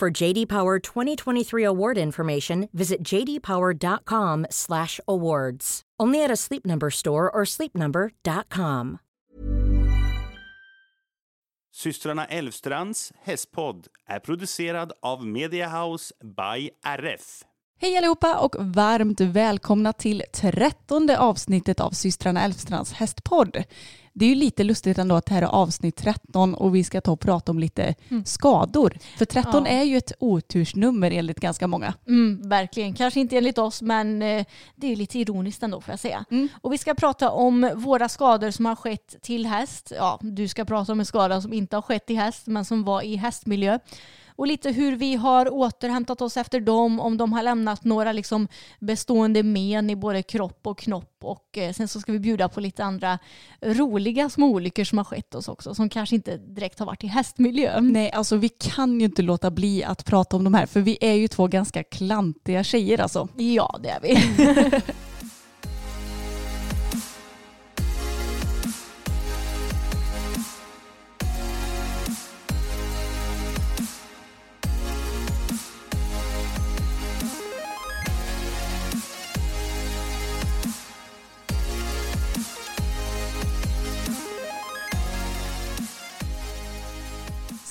For JD Power 2023 award information, visit jdpower.com/awards. Only at a Sleep Number store or sleepnumber.com. Systrarna Elvstrands hästpodd är producerad av Media House by RF. Hej allihopa och varmt välkomna till trettonde avsnittet av systrarna Elfstrands hästpodd. Det är ju lite lustigt ändå att det här är avsnitt 13 och vi ska ta och prata om lite mm. skador. För 13 ja. är ju ett otursnummer enligt ganska många. Mm, verkligen, kanske inte enligt oss men eh, det är lite ironiskt ändå får jag säga. Mm. Och vi ska prata om våra skador som har skett till häst. Ja, du ska prata om en skada som inte har skett i häst men som var i hästmiljö och lite hur vi har återhämtat oss efter dem, om de har lämnat några liksom bestående men i både kropp och knopp och eh, sen så ska vi bjuda på lite andra roliga små olyckor som har skett oss också som kanske inte direkt har varit i hästmiljö. Nej, alltså vi kan ju inte låta bli att prata om de här för vi är ju två ganska klantiga tjejer alltså. Ja, det är vi.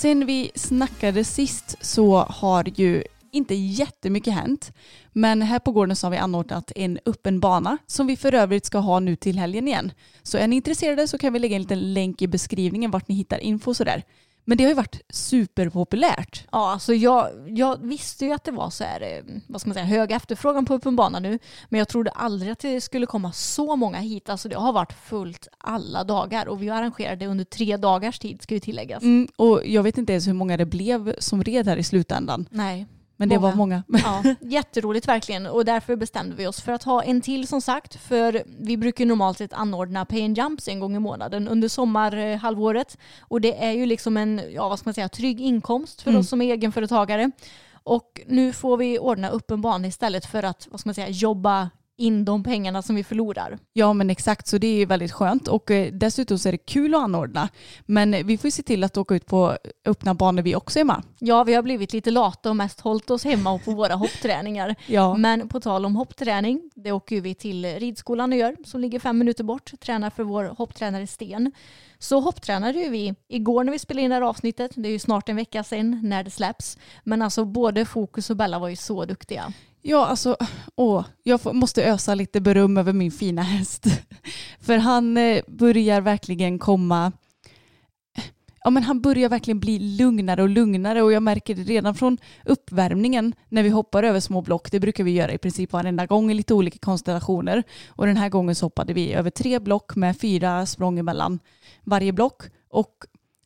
Sen vi snackade sist så har ju inte jättemycket hänt. Men här på gården så har vi anordnat en öppen bana som vi för övrigt ska ha nu till helgen igen. Så är ni intresserade så kan vi lägga en liten länk i beskrivningen vart ni hittar info sådär. Men det har ju varit superpopulärt. Ja, alltså jag, jag visste ju att det var så här, eh, vad ska man säga, hög efterfrågan på öppen bana nu. Men jag trodde aldrig att det skulle komma så många hit. Alltså det har varit fullt alla dagar och vi arrangerade under tre dagars tid ska ju tilläggas. Mm, och jag vet inte ens hur många det blev som red här i slutändan. Nej. Men det många. var många. Ja, jätteroligt verkligen. Och därför bestämde vi oss för att ha en till som sagt. För vi brukar normalt sett anordna pay and jumps en gång i månaden under sommarhalvåret. Och det är ju liksom en, ja vad ska man säga, trygg inkomst för mm. oss som är egenföretagare. Och nu får vi ordna upp en bana istället för att vad ska man säga, jobba in de pengarna som vi förlorar. Ja men exakt så det är väldigt skönt och eh, dessutom så är det kul att anordna. Men vi får se till att åka ut på öppna banor vi också är med. Ja vi har blivit lite lata och mest hållit oss hemma och på våra hoppträningar. Ja. Men på tal om hoppträning, det åker vi till ridskolan och gör som ligger fem minuter bort, tränar för vår hopptränare Sten. Så hopptränade vi igår när vi spelade in det här avsnittet. Det är ju snart en vecka sedan när det släpps. Men alltså både Fokus och Bella var ju så duktiga. Ja, alltså, åh, jag måste ösa lite beröm över min fina häst. För han eh, börjar verkligen komma ja, men han börjar verkligen bli lugnare och lugnare och jag märker det redan från uppvärmningen när vi hoppar över små block. Det brukar vi göra i princip varenda gång i lite olika konstellationer. Och den här gången så hoppade vi över tre block med fyra språng emellan varje block. Och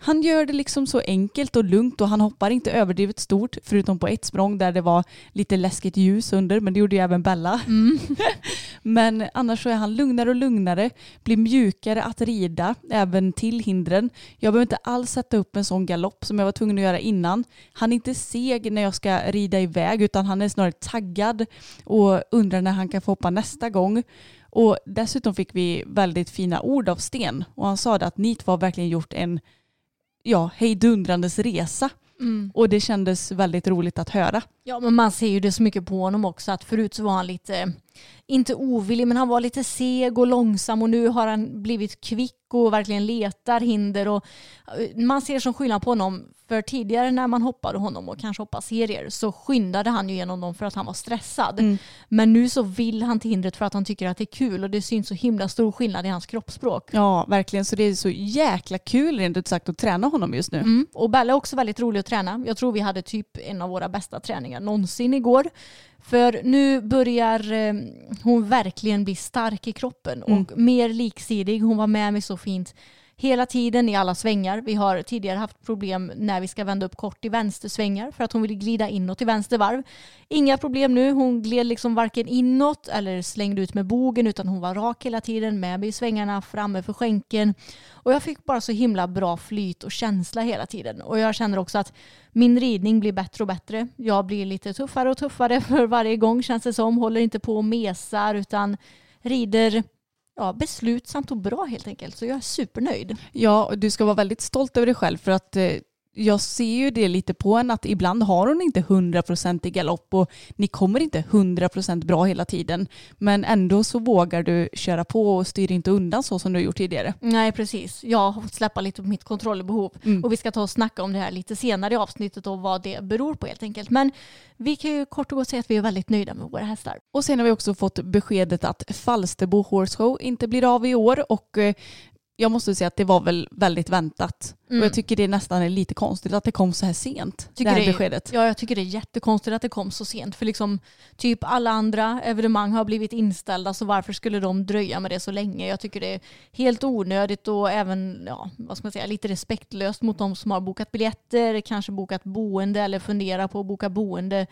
han gör det liksom så enkelt och lugnt och han hoppar inte överdrivet stort förutom på ett språng där det var lite läskigt ljus under men det gjorde ju även Bella. Mm. men annars så är han lugnare och lugnare, blir mjukare att rida även till hindren. Jag behöver inte alls sätta upp en sån galopp som jag var tvungen att göra innan. Han är inte seg när jag ska rida iväg utan han är snarare taggad och undrar när han kan få hoppa nästa gång. Och dessutom fick vi väldigt fina ord av Sten och han sa att ni två har verkligen gjort en ja, hejdundrandes resa. Mm. Och det kändes väldigt roligt att höra. Ja men man ser ju det så mycket på honom också att förut så var han lite, inte ovillig men han var lite seg och långsam och nu har han blivit kvick och verkligen letar hinder och eh, man ser som skillnad på honom För tidigare när man hoppade honom och kanske hoppade serier så skyndade han ju igenom dem för att han var stressad. Mm. Men nu så vill han till hindret för att han tycker att det är kul och det syns så himla stor skillnad i hans kroppsspråk. Ja, verkligen. Så det är så jäkla kul rent ut sagt att träna honom just nu. Mm. Och Bella är också väldigt rolig att träna. Jag tror vi hade typ en av våra bästa träningar någonsin igår. För nu börjar eh, hon verkligen bli stark i kroppen Mm. och mer liksidig. Hon var med mig så fint hela tiden i alla svängar. Vi har tidigare haft problem när vi ska vända upp kort i vänstersvängar för att hon ville glida inåt i vänster varv. Inga problem nu. Hon gled liksom varken inåt eller slängde ut med bogen utan hon var rak hela tiden med mig i svängarna framme för skänken. Och jag fick bara så himla bra flyt och känsla hela tiden. Och jag känner också att min ridning blir bättre och bättre. Jag blir lite tuffare och tuffare för varje gång känns det som. Håller inte på och mesar utan rider ja, beslutsamt och bra helt enkelt. Så jag är supernöjd. Ja, och du ska vara väldigt stolt över dig själv för att eh, jag ser ju det lite på en att ibland har hon inte 100% i galopp och ni kommer inte 100% bra hela tiden. Men ändå så vågar du köra på och styr inte undan så som du har gjort tidigare. Nej, precis. Jag har fått släppa lite på mitt kontrollbehov. Mm. Och vi ska ta och snacka om det här lite senare i avsnittet och vad det beror på helt enkelt. Men vi kan ju kort och gott säga att vi är väldigt nöjda med våra hästar. Och sen har vi också fått beskedet att Falsterbo Horse Show inte blir av i år och eh, jag måste säga att det var väl väldigt väntat. Mm. Och jag tycker det nästan är lite konstigt att det kom så här sent, Tycker det här det är- beskedet. Ja, jag tycker det är jättekonstigt att det kom så sent. För liksom typ alla andra evenemang har blivit inställda så varför skulle de dröja med det så länge? Jag tycker det är helt onödigt och även, ja, vad ska man säga, lite respektlöst mot de som har bokat biljetter, kanske bokat boende eller funderar på att boka boende.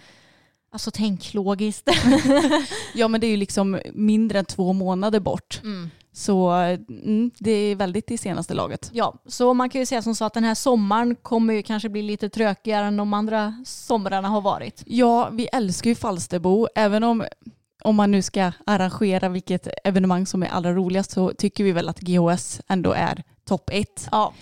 Alltså tänk logiskt. Ja men det är ju liksom mindre än två månader bort. Mm. Så mm, det är väldigt i senaste laget. Ja, så man kan ju säga som så att den här sommaren kommer ju kanske bli lite trökigare än de andra somrarna har varit. Ja, vi älskar ju Falsterbo. Även om, om man nu ska arrangera vilket evenemang som är allra roligast så tycker vi väl att GHS ändå är topp ett Ja,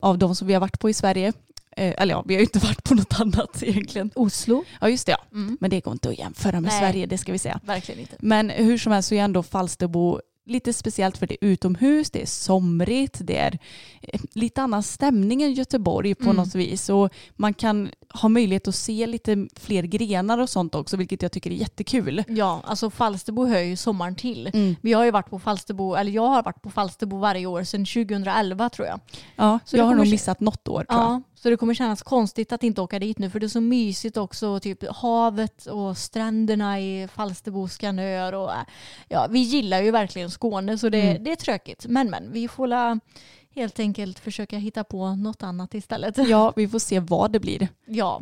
av de som vi har varit på i Sverige. Eh, eller ja, vi har ju inte varit på något annat egentligen. Oslo. Ja, just det. Ja. Mm. Men det går inte att jämföra med Nej. Sverige, det ska vi säga. Verkligen inte. Men hur som helst så är ändå Falsterbo lite speciellt för det är utomhus, det är somrigt, det är eh, lite annan stämning än Göteborg på Mm. något vis. Och man kan ha möjlighet att se lite fler grenar och sånt också, vilket jag tycker är jättekul. Ja, alltså Falsterbo hör ju sommaren till. Mm. Vi har ju varit på Falsterbo, eller jag har varit på Falsterbo varje år sedan 2011 tror jag. Ja, Så jag har nog missat något år tror jag. Så det kommer kännas konstigt att inte åka dit nu för det är så mysigt också. Typ havet och stränderna i Falsterbo, Skanör och äh, ja, vi gillar ju verkligen Skåne så det, Mm. det är tråkigt. Men men, vi får la helt enkelt försöka hitta på något annat istället. Ja, vi får se vad det blir. Ja.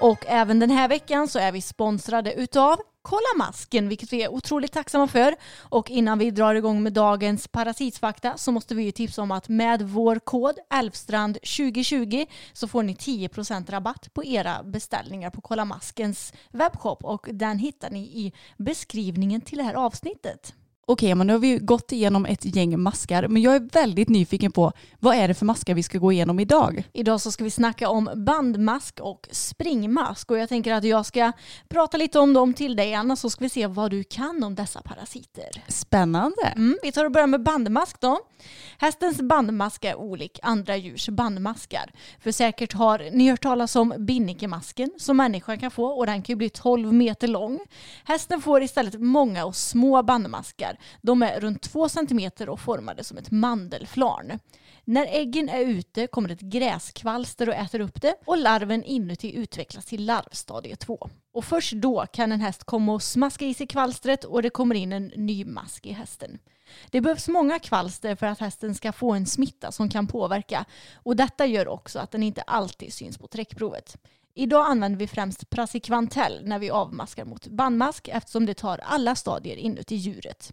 Och även den här veckan så är vi sponsrade utav Kolla masken, vilket vi är otroligt tacksamma för. Och innan vi drar igång med dagens parasitfakta så måste vi ju tipsa om att med vår kod Älvstrand2020 så får ni 10% rabatt på era beställningar på Kolla maskens webbshop och den hittar ni i beskrivningen till det här avsnittet. Okej, men nu har vi gått igenom ett gäng maskar, men jag är väldigt nyfiken på vad är det för maskar vi ska gå igenom idag? Idag så ska vi snacka om bandmask och springmask och jag tänker att jag ska prata lite om dem till dig Anna så ska vi se vad du kan om dessa parasiter. Spännande. Mm, vi tar och börjar med bandmask då. Hästens bandmask är olik andra djurs bandmaskar. För säkert har ni hört talas om binnikemasken som människan kan få och den kan ju bli 12 meter lång. Hästen får istället många och små bandmaskar. De är runt 2 cm och formade som ett mandelflarn. När äggen är ute kommer ett gräskvalster och äter upp det och larven inuti utvecklas till larvstadie 2. Och först då kan en häst komma och smaska i sig kvalstret och det kommer in en ny mask i hästen. Det behövs många kvalster för att hästen ska få en smitta som kan påverka och detta gör också att den inte alltid syns på träckprovet. Idag använder vi främst prasikvantell när vi avmaskar mot bandmask eftersom det tar alla stadier inuti djuret.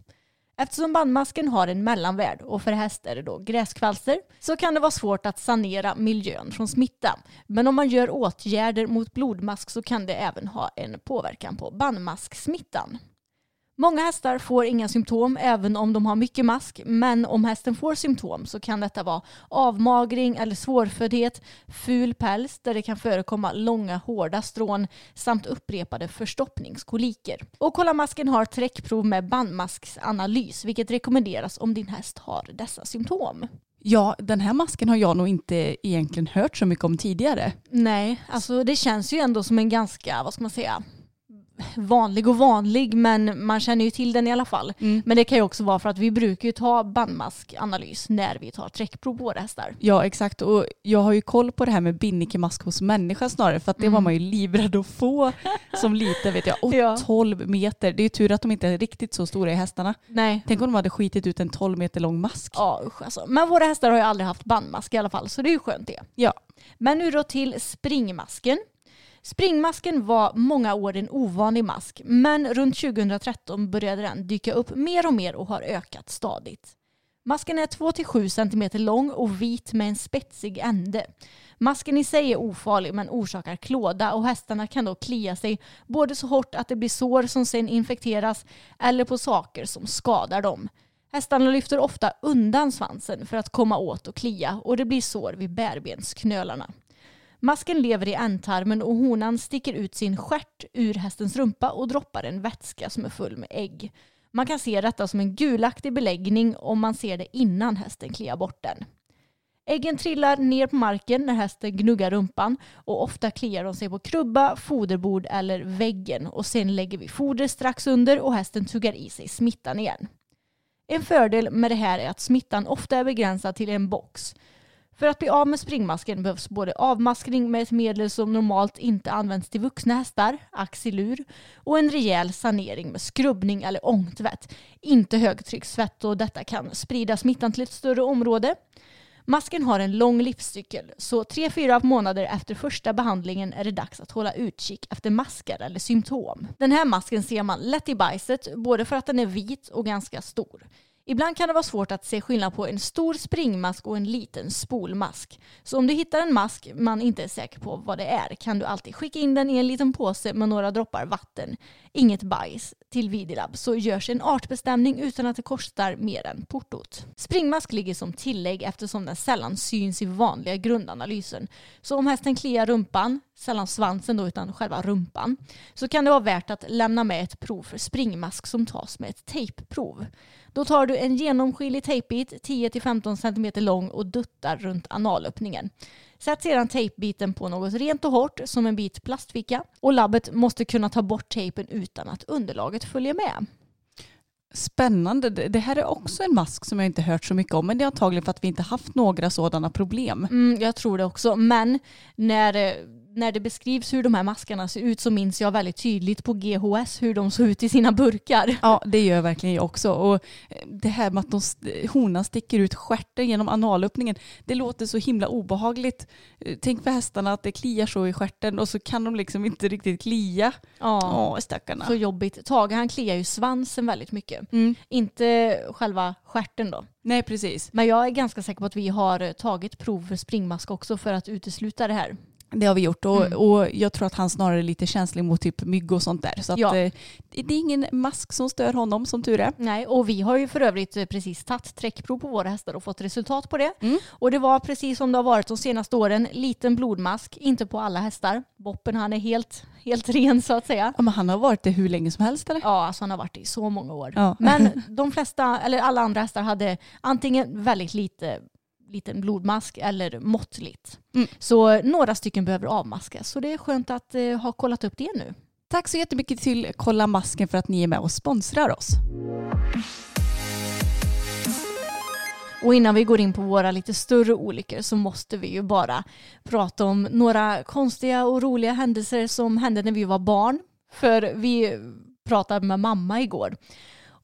Eftersom bandmasken har en mellanvärd och för häst är det då gräskvalster så kan det vara svårt att sanera miljön från smitta. Men om man gör åtgärder mot blodmask så kan det även ha en påverkan på bandmasksmittan. Många hästar får inga symptom även om de har mycket mask men om hästen får symptom så kan detta vara avmagring eller svårföddhet, ful päls där det kan förekomma långa hårda strån samt upprepade förstoppningskoliker. Och kolla masken har träckprov med bandmasksanalys vilket rekommenderas om din häst har dessa symptom. Ja, den här masken har jag nog inte egentligen hört så mycket om tidigare. Nej, alltså det känns ju ändå som en ganska, vad ska man säga, vanlig och vanlig men man känner ju till den i alla fall. Mm. Men det kan ju också vara för att vi brukar ju ta bandmaskanalys när vi tar träckprov på våra hästar. Ja, exakt. Och jag har ju koll på det här med binnikemask hos människa snarare, för att det var man ju livrädd att få som liten vet jag. Och Ja. 12 meter. Det är ju tur att de inte är riktigt så stora i hästarna. Nej. Tänk om de hade skitit ut en 12 meter lång mask. Ja usch alltså. Men våra hästar har ju aldrig haft bandmask i alla fall så det är ju skönt det. Ja. Men nu då till springmasken. Springmasken var många år en ovanlig mask men runt 2013 började den dyka upp mer och mer och har ökat stadigt. Masken är 2-7 cm lång och vit med en spetsig ände. Masken i sig är ofarlig men orsakar klåda och hästarna kan då klia sig både så hårt att det blir sår som sen infekteras eller på saker som skadar dem. Hästarna lyfter ofta undan svansen för att komma åt och klia och det blir sår vid bärbensknölarna. Masken lever i ändtarmen och honan sticker ut sin stjärt ur hästens rumpa och droppar en vätska som är full med ägg. Man kan se detta som en gulaktig beläggning om man ser det innan hästen kliar bort den. Äggen trillar ner på marken när hästen gnuggar rumpan och ofta kliar de sig på krubba, foderbord eller väggen och sen lägger vi foder strax under och hästen tuggar i sig smittan igen. En fördel med det här är att smittan ofta är begränsad till en box. För att bli av med springmasken behövs både avmaskning med ett medel som normalt inte används till vuxna hästar, axilur, och en rejäl sanering med skrubbning eller ångtvätt. Inte högtryckstvätt och detta kan sprida smittan till ett större område. Masken har en lång livscykel, så 3-4 månader efter första behandlingen är det dags att hålla utkik efter maskar eller symptom. Den här masken ser man lätt i bajset, både för att den är vit och ganska stor. Ibland kan det vara svårt att se skillnad på en stor springmask och en liten spolmask. Så om du hittar en mask man inte är säker på vad det är kan du alltid skicka in den i en liten påse med några droppar vatten, inget bajs, till Vidilab så görs en artbestämning utan att det kostar mer än portot. Springmask ligger som tillägg eftersom den sällan syns i vanliga grundanalysen. Så om hästen kliar rumpan, sällan svansen då utan själva rumpan, så kan det vara värt att lämna med ett prov för springmask som tas med ett tejpprov. Då tar du en genomskinlig tejpbit 10-15 cm lång och duttar runt analöppningen. Sätt sedan tejpbiten på något rent och hårt som en bit plastficka och labbet måste kunna ta bort tejpen utan att underlaget följer med. Spännande. Det här är också en mask som jag inte hört så mycket om. Men det är antagligen för att vi inte haft några sådana problem. Mm, jag tror det också. Men när, eh, när det beskrivs hur de här maskarna ser ut så minns jag väldigt tydligt på GHS hur de såg ut i sina burkar. Ja, det gör verkligen jag också. Och eh, det här med att de, honan sticker ut stjärten genom analöppningen, det låter så himla obehagligt. Eh, Tänk för hästarna att det kliar så i stjärten och så kan de liksom inte riktigt klia. Ja. Åh, stackarna. Så jobbigt. Tage han kliar ju svansen väldigt mycket. Mm. Inte själva stjärten då. Nej, precis. Men jag är ganska säker på att vi har eh, tagit prov för springmask också för att utesluta det här. Det har vi gjort och, Mm. och jag tror att han snarare är lite känslig mot typ mygg och sånt där. Så Ja. eh, det det är ingen mask som stör honom som tur är. Nej, och vi har ju för övrigt eh, precis tagit träckprov på våra hästar och fått resultat på det. Mm. Och det var precis som det har varit de senaste åren, liten blodmask, inte på alla hästar. Boppen han är helt, helt ren så att säga. Ja, men han har varit det hur länge som helst eller? Ja, alltså han har varit det i så många år. Ja. Men de flesta, eller alla andra hästar hade antingen väldigt lite liten blodmask eller måttligt. Mm. Så några stycken behöver avmaskas. Så det är skönt att eh, ha kollat upp det nu. Tack så jättemycket till Kolla Masken för att ni är med och sponsrar oss. Och innan vi går in på våra lite större olyckor så måste vi ju bara prata om några konstiga och roliga händelser som hände när vi var barn. För vi pratade med mamma igår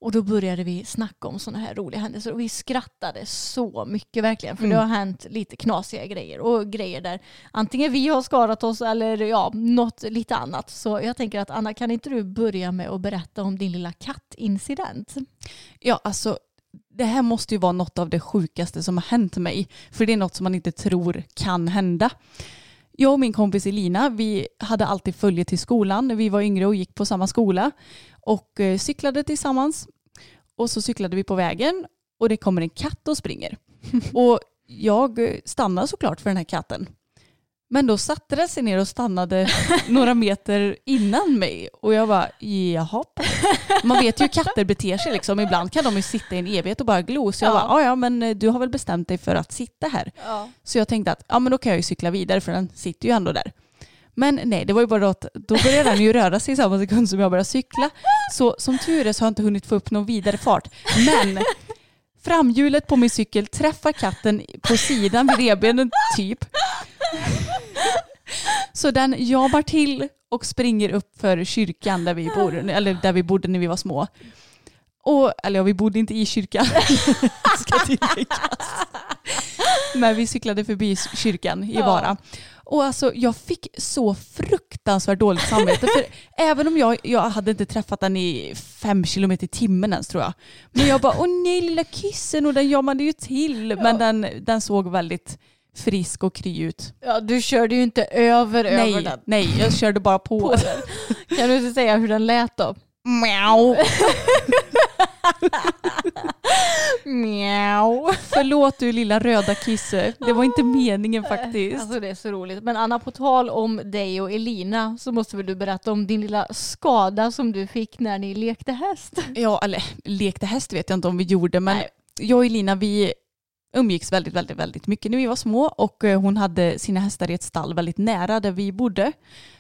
och då började vi snacka om sådana här roliga händelser och vi skrattade så mycket verkligen för Mm. det har hänt lite knasiga grejer och grejer där antingen vi har skadat oss eller ja, något lite annat. Så jag tänker att Anna kan inte du börja med att berätta om din lilla kattincident? Ja, alltså det här måste ju vara något av det sjukaste som har hänt mig. För det är något som man inte tror kan hända. Jag och min kompis Elina, vi hade alltid följe till skolan vi var yngre och gick på samma skola. Och eh, cyklade tillsammans. Och så cyklade vi på vägen och det kommer en katt och springer. och jag stannar såklart för den här katten. Men då satte den sig ner och stannade några meter innan mig. Och jag bara, jaha. Man vet ju hur katter beter sig liksom. Ibland kan de ju sitta i en evighet och bara glo. Så jag Ja. bara, ja men eh, du har väl bestämt dig för att sitta här. Ja. Så jag tänkte att, ja men då kan jag ju cykla vidare för den sitter ju ändå där. Men nej, det var ju bara att då började den ju röra sig i samma sekund som jag började cykla. Så som tur är så har jag inte hunnit få upp någon vidare fart. Men framhjulet på min cykel träffar katten på sidan vid revbenen typ. Så den jabar till och springer upp för kyrkan där vi bor, eller där vi bodde när vi var små. Och, eller ja, vi bodde inte i kyrkan, ska tilläggas. Men vi cyklade förbi kyrkan i Ja. Vara. Och alltså jag fick så fruktansvärt dåligt samvete. För även om jag, jag hade inte träffat den i fem kilometer i timmen ens tror jag. Men jag bara, åh nej lilla kissen och den jamade ju till. Men den, den såg väldigt frisk och kry ut. ja, du körde ju inte över över Nej, den. nej, jag körde bara på. På den. Kan du inte säga hur den lät då? Miau. Mjau. Förlåt du lilla röda kisse. Det var inte meningen faktiskt. Alltså det är så roligt. Men Anna, på tal om dig och Elina så måste väl du berätta om din lilla skada som du fick när ni lekte häst. Ja, eller lekte häst vet jag inte om vi gjorde, men Nej. jag och Elina vi umgicks väldigt, väldigt, väldigt mycket när vi var små och eh, hon hade sina hästar i ett stall väldigt nära där vi bodde.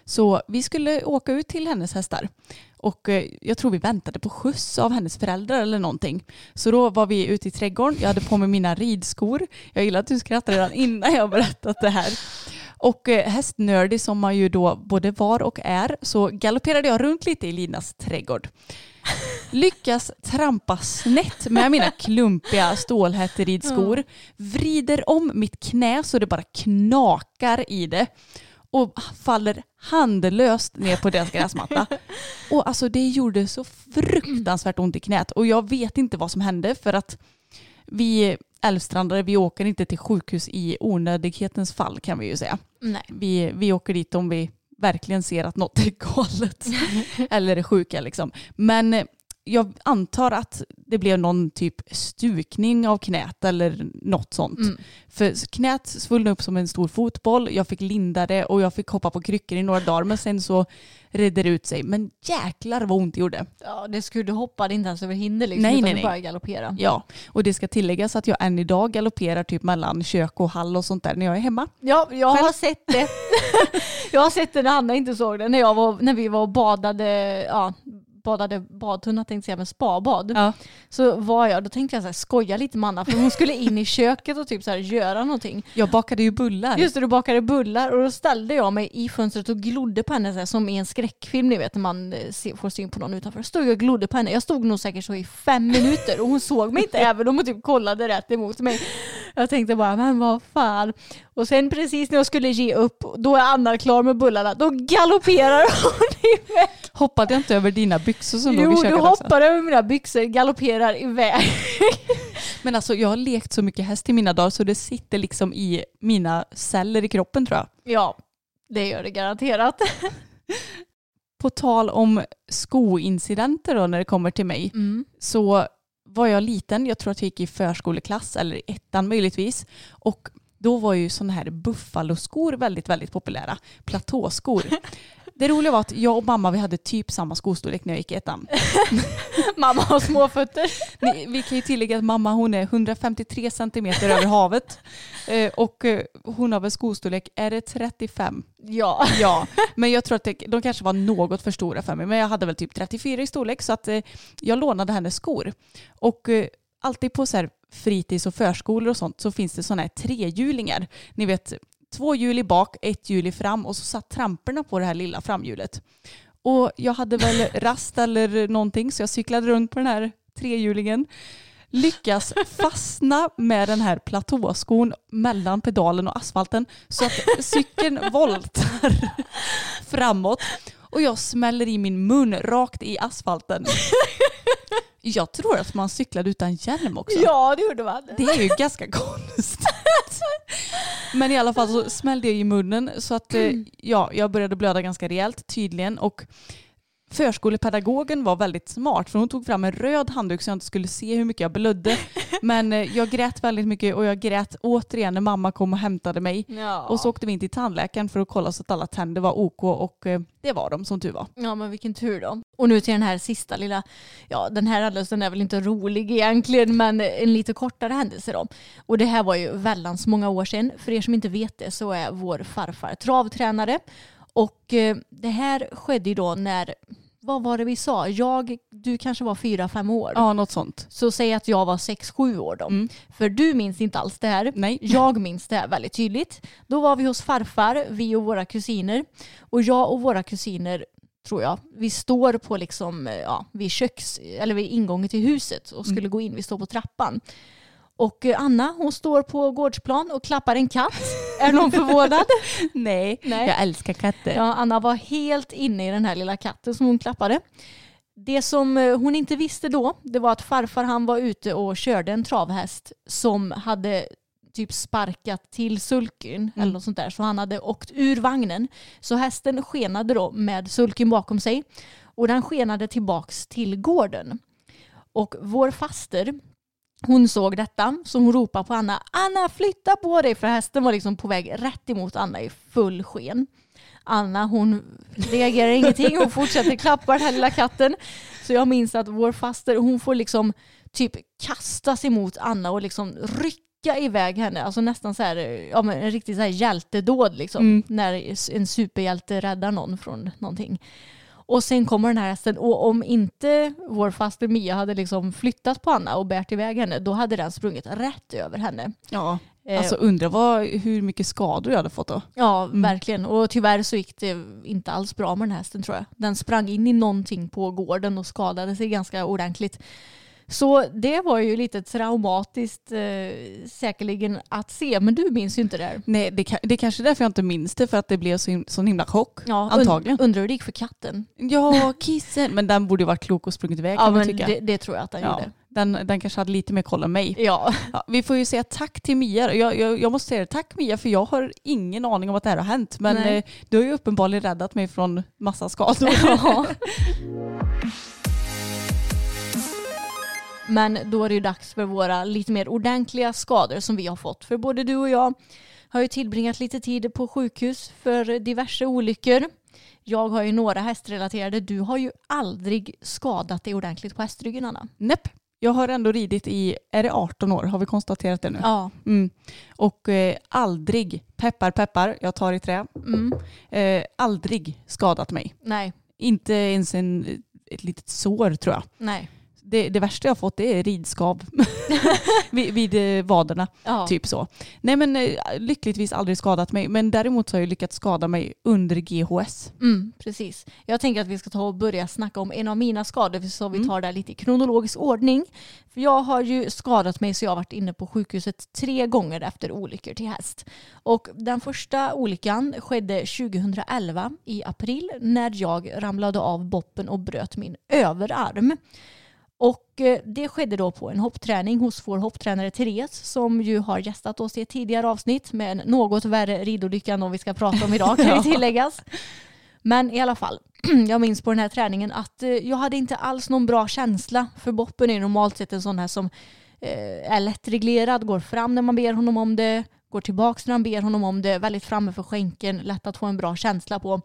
Så vi skulle åka ut till hennes hästar och eh, jag tror vi väntade på skjuts av hennes föräldrar eller någonting. Så då var vi ute i trädgården, jag hade på mig mina ridskor. Jag gillar att du skrattar redan innan jag har berättat det här. Och eh, hästnördig som man ju då både var och är så galopperade jag runt lite i Linas trädgård. Lyckas trampa snett med mina klumpiga stålhätteridskor. Vrider om mitt knä så det bara knakar i det. Och faller handlöst ner på deras gräsmatta. Och alltså det gjorde så fruktansvärt ont i knät. Och jag vet inte vad som hände för att vi älvstrandare, vi åker inte till sjukhus i onödighetens fall kan vi ju säga. Nej. Vi, vi åker dit om vi verkligen ser att något är galet eller är sjuka liksom. Men eh, jag antar att det blev någon typ stukning av knät eller något sånt. Mm. För knät svullnade upp som en stor fotboll, jag fick linda det och jag fick hoppa på kryckor i några dagar men sen så redde det ut sig. Men jäklar vad ont det gjorde. Ja, det skulle du hoppade inte ens över hinder liksom, Nej, utan nej, nej. bara galoppera. Ja, och det ska tilläggas att jag än idag galopperar typ mellan kök och hall och sånt där när jag är hemma. Ja, jag Själv? har sett det. jag har sett det när Anna inte såg det. När, jag var, när vi var och badade, ja, badade badtunna tänkte jag säga, men spabad. Ja. Så var jag, då tänkte jag så här, skoja lite med Anna för hon skulle in i köket och typ så här, göra någonting. Jag bakade ju bullar. Just det, du bakade bullar och då ställde jag mig i fönstret och glodde på henne så här, som i en skräckfilm ni vet när man eh, ser, får syn på någon utanför. Stod jag och glodde på henne. Jag stod nog säkert så i fem minuter och hon såg mig inte även om hon typ kollade rätt emot mig. Jag tänkte bara, men vad fan. Och sen precis när jag skulle ge upp, då är Anna klar med bullarna. Då galopperar hon iväg. Hoppade jag inte över dina byxor som låg i Jo, köket du också? hoppar över mina byxor, galopperar iväg. Men alltså jag har lekt så mycket häst i mina dagar så det sitter liksom i mina celler i kroppen tror jag. Ja, det gör det garanterat. På tal om skoincidenter då när det kommer till mig Mm. så var jag liten, jag tror att jag gick i förskoleklass eller i ettan möjligtvis och då var ju sådana här buffaloskor väldigt, väldigt populära. Platåskor. Det roliga var att jag och mamma vi hade typ samma skostorlek när jag gick i ettan. Mamma har små fötter. Ni, vi kan ju tillägga att mamma hon är 153 centimeter över havet eh, och eh, hon har väl skostorlek, är det 35? Ja. Ja, men jag tror att det, de kanske var något för stora för mig. Men jag hade väl typ 34 i storlek så att eh, jag lånade hennes skor. Och alltid på så här fritids och förskolor och sånt så finns det sådana här trehjulingar. Ni vet två hjul i bak, ett hjul i fram och så satt tramporna på det här lilla framhjulet. Och jag hade väl rast eller någonting så jag cyklade runt på den här trehjulingen. Lyckas fastna med den här platåskon mellan pedalen och asfalten så att cykeln voltar framåt och jag smäller i min mun rakt i asfalten. Jag tror att man cyklade utan hjälm också. Ja, det gjorde man. Det är ju ganska konstigt. Men i alla fall så smällde jag i munnen så att eh, ja, jag började blöda ganska rejält tydligen och Förskolepedagogen var väldigt smart för hon tog fram en röd handduk så jag inte skulle se hur mycket jag blödde. Men eh, jag grät väldigt mycket och jag grät återigen när mamma kom och hämtade mig. Ja. Och så åkte vi in till tandläkaren för att kolla så att alla tänder var OK och eh, det var de som tur var. Ja men vilken tur då. Och nu till den här sista lilla, ja den här händelsen är väl inte rolig egentligen men en lite kortare händelse då. Och det här var ju väldans många år sedan. För er som inte vet det så är vår farfar travtränare. Och eh, det här skedde ju då när, vad var det vi sa? Jag, du kanske var fyra, fem år. Ja, något sånt. Så säg att jag var sex, sju år då. Mm. För du minns inte alls det här. Nej. Jag minns det här väldigt tydligt. Då var vi hos farfar, vi och våra kusiner. Och jag och våra kusiner, tror jag, vi står på liksom, eh, ja, vid köks, eller vid ingången till huset och skulle gå in. Vi står på trappan. Och eh, Anna, hon står på gårdsplan och klappar en katt. Är någon förvånad? Nej. Nej. jag älskar katter. Ja, Anna var helt inne i den här lilla katten som hon klappade. Det som eh, hon inte visste då, det var att farfar han var ute och körde en travhäst som hade typ sparkat till sulken eller något sånt där. Så han hade åkt ur vagnen. Så hästen skenade då med sulken bakom sig och den skenade tillbaks till gården. Och vår faster, hon såg detta så hon ropade på Anna, Anna flytta på dig för hästen var liksom på väg rätt emot Anna i full sken. Anna hon reagerar ingenting, hon fortsätter klappa den här lilla katten. Så jag minns att vår faster hon får liksom typ kastas emot Anna och liksom rycka iväg henne. Alltså nästan så här, ja men en riktig så här hjältedåd liksom. Mm. När en superhjälte räddar någon från någonting. Och sen kommer den här hästen och om inte vår faster Mia hade liksom flyttat på Anna och bärt iväg henne då hade den sprungit rätt över henne. Ja. Eh, Alltså undrar vad, hur mycket skador jag hade fått då. Ja, verkligen. Och tyvärr så gick det inte alls bra med den här hästen tror jag. Den sprang in i någonting på gården och skadade sig ganska ordentligt. Så det var ju lite traumatiskt eh, säkerligen att se, men du minns ju inte det här. Nej, det, det är kanske är därför jag inte minns det för att det blev så sån himla chock. Ja, Antagligen. Und, undrar hur det gick för katten? Ja, kissen. Men den borde ju varit klok och sprungit iväg Ja, kan man tycka. det, det tror jag att den ja, gjorde. den, den kanske hade lite mer koll än mig. Ja. Ja, vi får ju säga tack till Mia. Jag, jag, jag måste säga tack Mia för jag har ingen aning om att det här har hänt. Men eh, du har ju uppenbarligen räddat mig från massa skador. ja. Men då är det ju dags för våra lite mer ordentliga skador som vi har fått. För både du och jag har ju tillbringat lite tid på sjukhus för diverse olyckor. Jag har ju några hästrelaterade. Du har ju aldrig skadat dig ordentligt på hästryggen Anna. Näpp. Jag har ändå ridit i, är det 18 år? Har vi konstaterat det nu? Ja. Mm. Och eh, aldrig, peppar peppar, jag tar i trä, Mm. eh, aldrig skadat mig. Nej. Inte ens en, ett litet sår tror jag. Nej. Det, det värsta jag har fått det är ridskav vid, vid eh, vaderna. Ja. Typ så. Nej men eh, lyckligtvis aldrig skadat mig. Men däremot så har jag lyckats skada mig under GHS. Mm, precis. Jag tänker att vi ska ta och börja snacka om en av mina skador så vi Mm. tar det lite i kronologisk ordning. För jag har ju skadat mig så jag har varit inne på sjukhuset tre gånger efter olyckor till häst. Och den första olyckan skedde 2011 i april när jag ramlade av boppen och bröt min överarm. Och eh, det skedde då på en hoppträning hos vår hopptränare Therese som ju har gästat oss i ett tidigare avsnitt med en något värre ridolycka än vad vi ska prata om idag kan ju tilläggas. Men i alla fall, jag minns på den här träningen att eh, jag hade inte alls någon bra känsla för Boppen är normalt sett en sån här som eh, är lättreglerad, går fram när man ber honom om det, går tillbaks när man ber honom om det, väldigt framme för skänken, lätt att få en bra känsla på.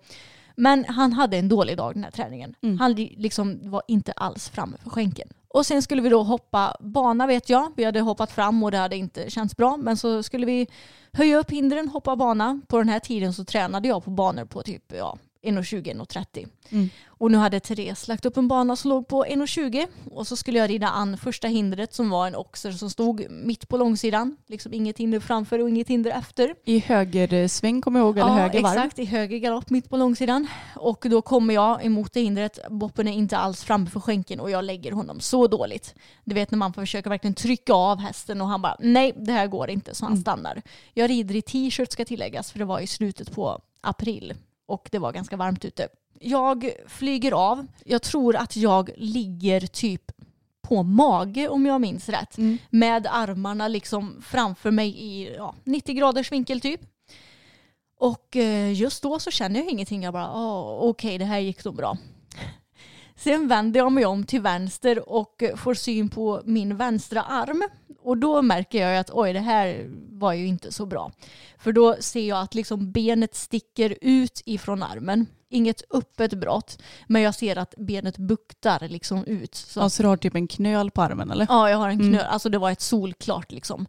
Men han hade en dålig dag den här träningen. Mm. Han li- liksom var inte alls framme för skänken. Och sen skulle vi då hoppa bana vet jag. Vi hade hoppat fram och det hade inte känts bra. Men så skulle vi höja upp hindren, hoppa bana. På den här tiden så tränade jag på banor på typ ja, 1,20-1,30. Mm. Och nu hade Therese lagt upp en bana som låg på 1,20 och så skulle jag rida an första hindret som var en oxer som stod mitt på långsidan. Liksom inget hinder framför och inget hinder efter. I höger eh, sväng kommer jag ihåg, eller höger varv. exakt. I höger galopp mitt på långsidan. Och då kommer jag emot det hindret. Boppen är inte alls framme för skänken och jag lägger honom så dåligt. Du vet när man försöker verkligen trycka av hästen och han bara nej det här går inte så han Mm. stannar. Jag rider i t-shirt ska tilläggas för det var i slutet på april och det var ganska varmt ute. Jag flyger av. Jag tror att jag ligger typ på mage om jag minns rätt. Mm. Med armarna liksom framför mig i ja, 90 graders vinkel typ. Och eh, just då så känner jag ingenting. Jag bara, oh, okej det här gick nog bra. Sen vänder jag mig om till vänster och får syn på min vänstra arm. Och då märker jag att oj, det här var ju inte så bra. För då ser jag att liksom benet sticker ut ifrån armen. Inget öppet brott, men jag ser att benet buktar liksom ut. Så. Ja, så du har typ en knöl på armen eller? Ja, jag har en knöl. Alltså det var ett solklart liksom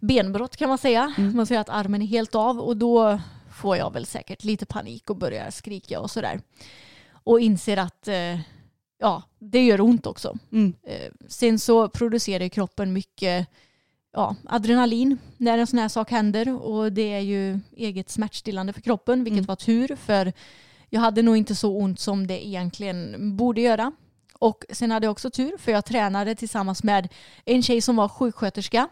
benbrott kan man säga. Man ser att armen är helt av och då får jag väl säkert lite panik och börjar skrika och sådär. Och inser att eh, ja, det gör ont också. Mm. Eh, sen så producerar kroppen mycket ja, adrenalin när en sån här sak händer och det är ju eget smärtstillande för kroppen vilket Mm. var tur för jag hade nog inte så ont som det egentligen borde göra. Och sen hade jag också tur för jag tränade tillsammans med en tjej som var sjuksköterska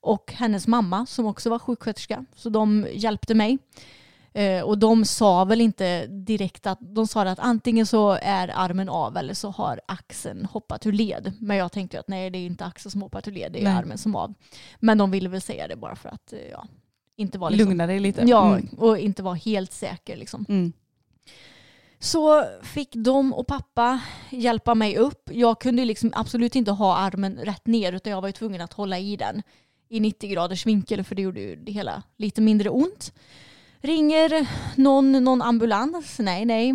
och hennes mamma som också var sjuksköterska. Så de hjälpte mig. Eh, och de sa väl inte direkt att de sa att antingen så är armen av eller så har axeln hoppat ur led. Men jag tänkte att nej det är inte axeln som hoppat ur led, det är Nej. armen som av. Men de ville väl säga det bara för att eh, ja, inte vara liksom, Lugna dig lite. Ja, Mm. och inte vara helt säker liksom. Mm. Så fick de och pappa hjälpa mig upp. Jag kunde liksom absolut inte ha armen rätt ner utan jag var ju tvungen att hålla i den i 90 graders vinkel för det gjorde ju det hela lite mindre ont. Ringer någon, någon ambulans? Nej, nej.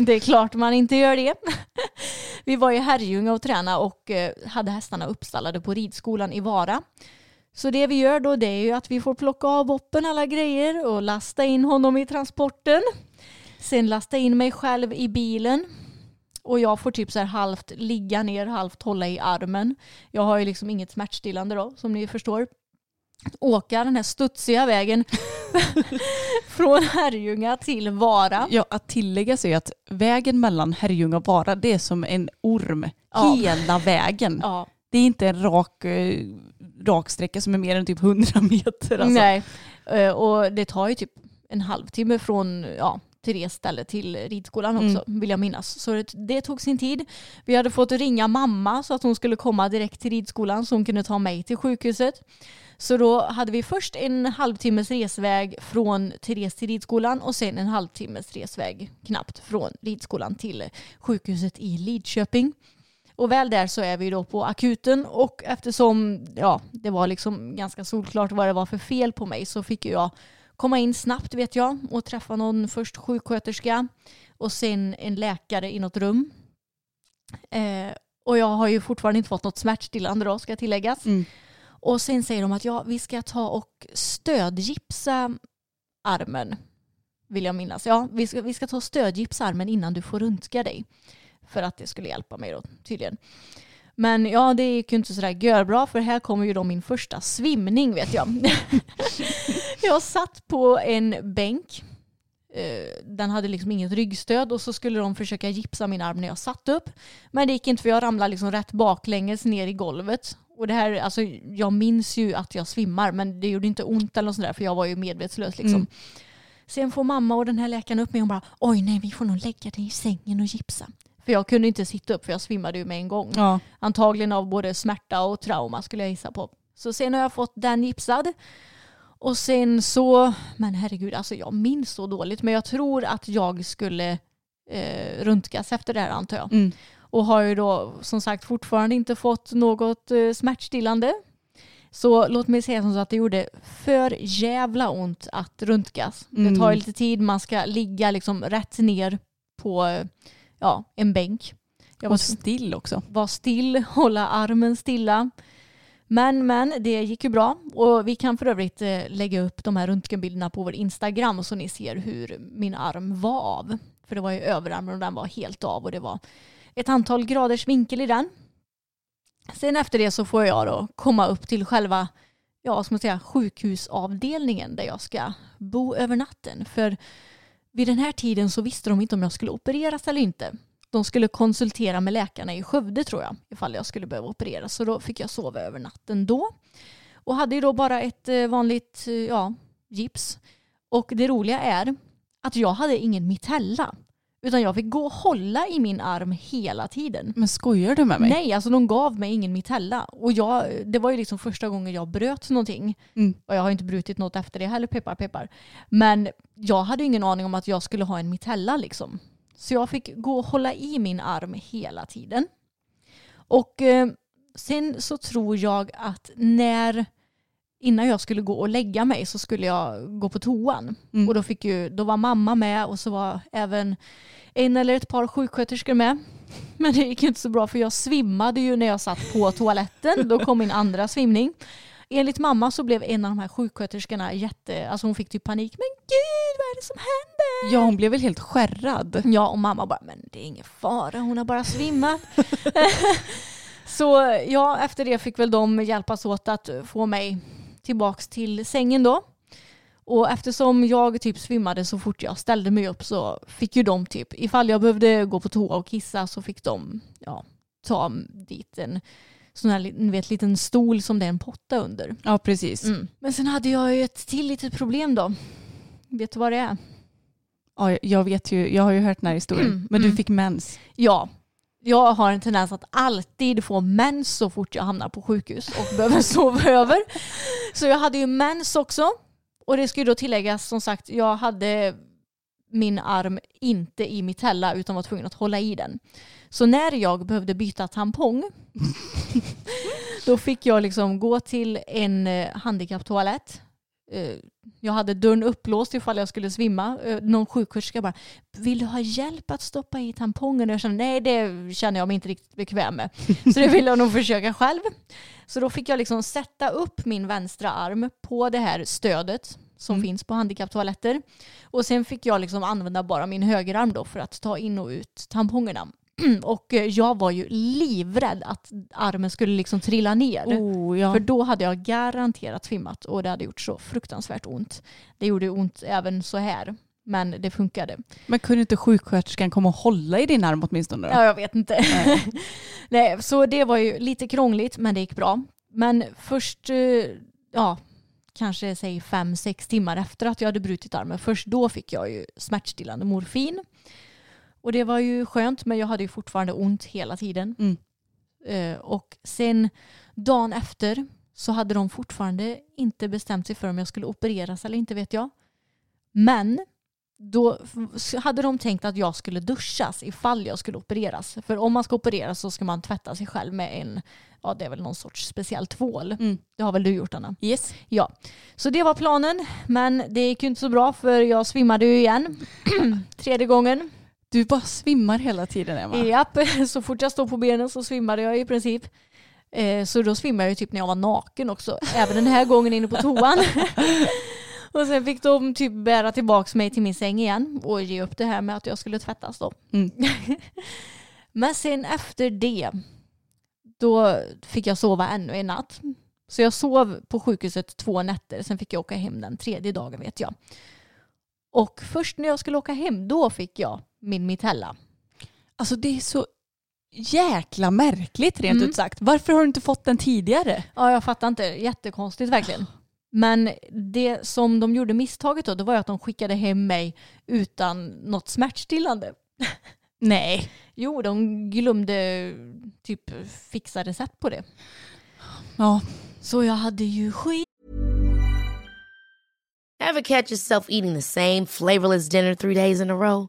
Det är klart man inte gör det. Vi var i Herrljunga och tränade och eh, hade hästarna uppstallade på ridskolan i Vara. Så det vi gör då det är ju att vi får plocka av boppen alla grejer och lasta in honom i transporten. Sen lasta in mig själv i bilen. Och jag får typ så här halvt ligga ner, halvt hålla i armen. Jag har ju liksom inget smärtstillande då, som ni förstår. Åka den här studsiga vägen från Herrljunga till Vara. Ja, att tillägga sig att vägen mellan Herrljunga och Vara det är som en orm Ja. hela vägen. Ja, Det är inte en rak, eh, rak sträcka som är mer än typ 100 meter. Alltså. nej. Eh, Och det tar ju typ en halvtimme från ja, till det stället till ridskolan också, vill jag minnas. Så det, det tog sin tid. Vi hade fått ringa mamma så att hon skulle komma direkt till ridskolan så hon kunde ta mig till sjukhuset. Så då hade vi först en halvtimmes resväg från Therese till ridskolan och sen en halvtimmes resväg knappt från ridskolan till sjukhuset i Lidköping. Och väl där så är vi då på akuten och eftersom ja, det var liksom ganska solklart vad det var för fel på mig så fick jag komma in snabbt vet jag och träffa någon först sjuksköterska och sen en läkare i något rum. Eh, och jag har ju fortfarande inte fått något smärtstillande då ska tilläggas. Mm. Och sen säger de att ja, vi ska ta och stödgipsa armen. Vill jag minnas. Ja, vi ska, vi ska ta och stödgipsa armen innan du får röntga dig. För att det skulle hjälpa mig då tydligen. Men ja, det gick ju inte sådär görbra för här kommer ju då min första svimning vet jag. jag satt på en bänk. Eh, den hade liksom inget ryggstöd och så skulle de försöka gipsa min arm när jag satt upp. Men det gick inte för jag ramlade liksom rätt baklänges ner i golvet. Och det här, alltså, jag minns ju att jag svimmar men det gjorde inte ont eller något sådär för jag var ju medvetslös liksom. Mm. Sen får mamma och den här läkaren upp mig och bara oj nej vi får nog lägga dig i sängen och gipsa. För jag kunde inte sitta upp för jag svimmade ju med en gång. Ja. Antagligen av både smärta och trauma skulle jag gissa på. Så sen har jag fått den gipsad. Och sen så, men herregud, alltså jag minns så dåligt. Men jag tror att jag skulle eh, röntgas efter det här antar jag. Mm. Och har ju då som sagt fortfarande inte fått något eh, smärtstillande. Så låt mig säga som så att det gjorde för jävla ont att röntgas. Det tar ju Mm. lite tid, man ska ligga liksom rätt ner på eh, ja, en bänk. Jag var still också. vara still, hålla armen stilla. Men, men det gick ju bra och vi kan för övrigt eh, lägga upp de här röntgenbilderna på vår Instagram så ni ser hur min arm var av. För det var ju överarmen och den var helt av och det var ett antal graders vinkel i den. Sen efter det så får jag då komma upp till själva ja, ska man säga, sjukhusavdelningen där jag ska bo över natten. För vid den här tiden så visste de inte om jag skulle opereras eller inte. De skulle konsultera med läkarna i Skövde tror jag ifall jag skulle behöva opereras. Så då fick jag sova över natten då. Och hade ju då bara ett eh, vanligt eh, ja, gips. Och det roliga är att jag hade ingen mitella. Utan jag fick gå och hålla i min arm hela tiden. Men skojar du med mig? Nej, alltså de gav mig ingen mitella. Och jag, det var ju liksom första gången jag bröt någonting. Mm. Och jag har inte brutit något efter det heller, peppar peppar. Men jag hade ingen aning om att jag skulle ha en mitella liksom. Så jag fick gå och hålla i min arm hela tiden. Och eh, sen så tror jag att när innan jag skulle gå och lägga mig så skulle jag gå på toan. Mm. Och då, fick ju, då var mamma med och så var även en eller ett par sjuksköterskor med. Men det gick inte så bra för jag svimmade ju när jag satt på toaletten. Då kom min andra svimning. Enligt mamma så blev en av de här sjuksköterskorna jätte, alltså hon fick typ panik. Men gud vad är det som händer? Ja, hon blev väl helt skärrad. Ja och mamma bara, men det är ingen fara, hon har bara svimmat. så ja, efter det fick väl de hjälpas åt att få mig tillbaks till sängen då. Och eftersom jag typ svimmade så fort jag ställde mig upp så fick ju de typ, ifall jag behövde gå på toa och kissa så fick de ja, ta dit en sån här ni vet, liten stol som det är en potta under. Ja, precis. Mm. Men sen hade jag ju ett till litet problem då. Vet du vad det är? Ja, jag vet ju, jag har ju hört den här historien. Mm, Men du mm. fick mens. Ja, jag har en tendens att alltid få mens så fort jag hamnar på sjukhus och behöver sova över. Så jag hade ju mens också. Och det ska ju då tilläggas, som sagt, jag hade min arm inte i mitella utan var tvungen att hålla i den. Så när jag behövde byta tampong då fick jag liksom gå till en eh, handikapptoalett. Eh, Jag hade dörren upplåst ifall jag skulle svimma. Eh, Någon sjuksköterska bara, vill du ha hjälp att stoppa i tampongen? Jag kände, nej det känner jag mig inte riktigt bekväm med. Så det ville jag nog försöka själv. Så då fick jag liksom sätta upp min vänstra arm på det här stödet som Mm. finns på handikapptoaletter. Och sen fick jag liksom använda bara min högerarm då för att ta in och ut tampongerna. Och eh, jag var ju livrädd att armen skulle liksom trilla ner. Oh, ja. För då hade jag garanterat svimmat och det hade gjort så fruktansvärt ont. Det gjorde ont även så här. Men det funkade. Men kunde inte sjuksköterskan komma och hålla i din arm åtminstone? Då? Ja, jag vet inte. Nej. Nej, så det var ju lite krångligt men det gick bra. Men först, eh, ja, kanske säg fem, sex timmar efter att jag hade brutit armen, först då fick jag ju smärtstillande morfin. Och det var ju skönt men jag hade ju fortfarande ont hela tiden. Mm. Eh, och sen dagen efter så hade de fortfarande inte bestämt sig för om jag skulle opereras eller inte vet jag. Men då hade de tänkt att jag skulle duschas ifall jag skulle opereras. För om man ska opereras så ska man tvätta sig själv med en, ja det är väl någon sorts speciell tvål. Mm. Det har väl du gjort Anna? Yes. Ja. Så det var planen. Men det gick ju inte så bra för jag svimmade ju igen. Tredje gången. Du bara svimmar hela tiden Emma. Japp, så fort jag stod på benen så svimmade jag i princip. Eh, Så då svimmade jag typ när jag var naken också. Även den här gången inne på toan. Och sen fick de typ bära tillbaka mig till min säng igen och ge upp det här med att jag skulle tvättas då. Mm. Men sen efter det, då fick jag sova ännu en natt. Så jag sov på sjukhuset två nätter, sen fick jag åka hem den tredje dagen vet jag. Och först när jag skulle åka hem, då fick jag min mitella. Alltså det är så jäkla märkligt rent Mm. ut sagt. Varför har du inte fått den tidigare? Ja, jag fattar inte. Jättekonstigt verkligen. Men det som de gjorde misstaget då, det var att de skickade hem mig utan något smärtstillande. Nej. Jo, de glömde typ fixa recept på det. Ja. Så jag hade ju skit. Ever catch yourself eating the same flavorless dinner three days in a row?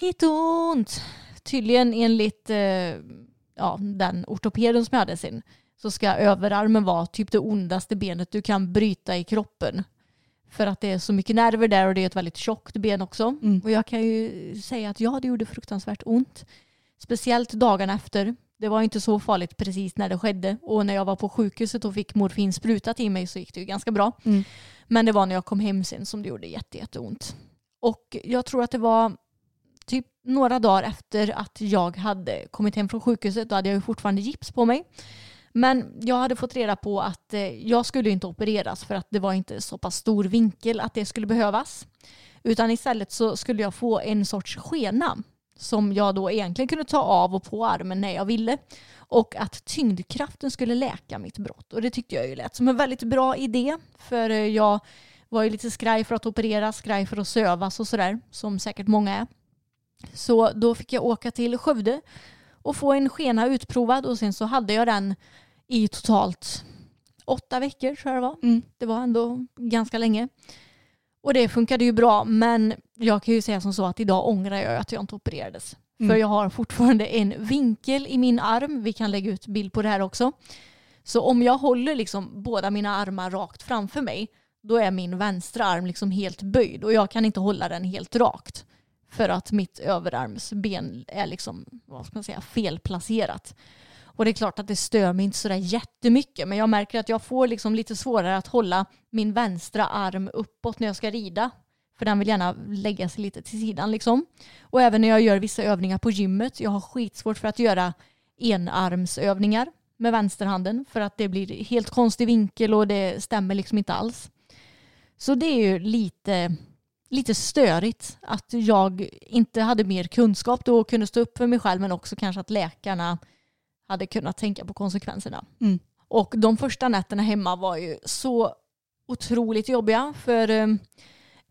Skitont! Tydligen enligt eh, ja, den ortopeden som jag hade sin så ska överarmen vara typ det ondaste benet du kan bryta i kroppen. För att det är så mycket nerver där och det är ett väldigt tjockt ben också. Mm. Och jag kan ju säga att ja, det gjorde fruktansvärt ont. Speciellt dagarna efter. Det var inte så farligt precis när det skedde. Och när jag var på sjukhuset och fick morfin sprutat i mig så gick det ju ganska bra. Mm. Men det var när jag kom hem sen som det gjorde jätte, jätteont. Och jag tror att det var några dagar efter att jag hade kommit hem från sjukhuset. Då hade jag ju fortfarande gips på mig. Men jag hade fått reda på att eh, jag skulle inte opereras för att det var inte så pass stor vinkel att det skulle behövas. Utan istället så skulle jag få en sorts skena som jag då egentligen kunde ta av och på armen när jag ville. Och att tyngdkraften skulle läka mitt brott. Och det tyckte jag ju lät som en väldigt bra idé. För eh, jag var ju lite skraj för att operera, skraj för att sövas och sådär. Som säkert många är. Så då fick jag åka till Skövde och få en skena utprovad och sen så hade jag den i totalt åtta veckor tror jag det var. Mm. Det var ändå ganska länge. Och det funkade ju bra men jag kan ju säga som så att idag ångrar jag att jag inte opererades. Mm. För jag har fortfarande en vinkel i min arm. Vi kan lägga ut bild på det här också. Så om jag håller liksom båda mina armar rakt framför mig då är min vänstra arm liksom helt böjd och jag kan inte hålla den helt rakt. För att mitt överarmsben är liksom, vad ska man säga, felplacerat. Och det är klart att det stör mig inte sådär jättemycket men jag märker att jag får liksom lite svårare att hålla min vänstra arm uppåt när jag ska rida. För den vill gärna lägga sig lite till sidan liksom. Och även när jag gör vissa övningar på gymmet. Jag har skitsvårt för att göra enarmsövningar med vänsterhanden för att det blir helt konstig vinkel och det stämmer liksom inte alls. Så det är ju lite, lite störigt att jag inte hade mer kunskap då och kunde stå upp för mig själv men också kanske att läkarna hade kunnat tänka på konsekvenserna. Mm. Och de första nätterna hemma var ju så otroligt jobbiga för eh,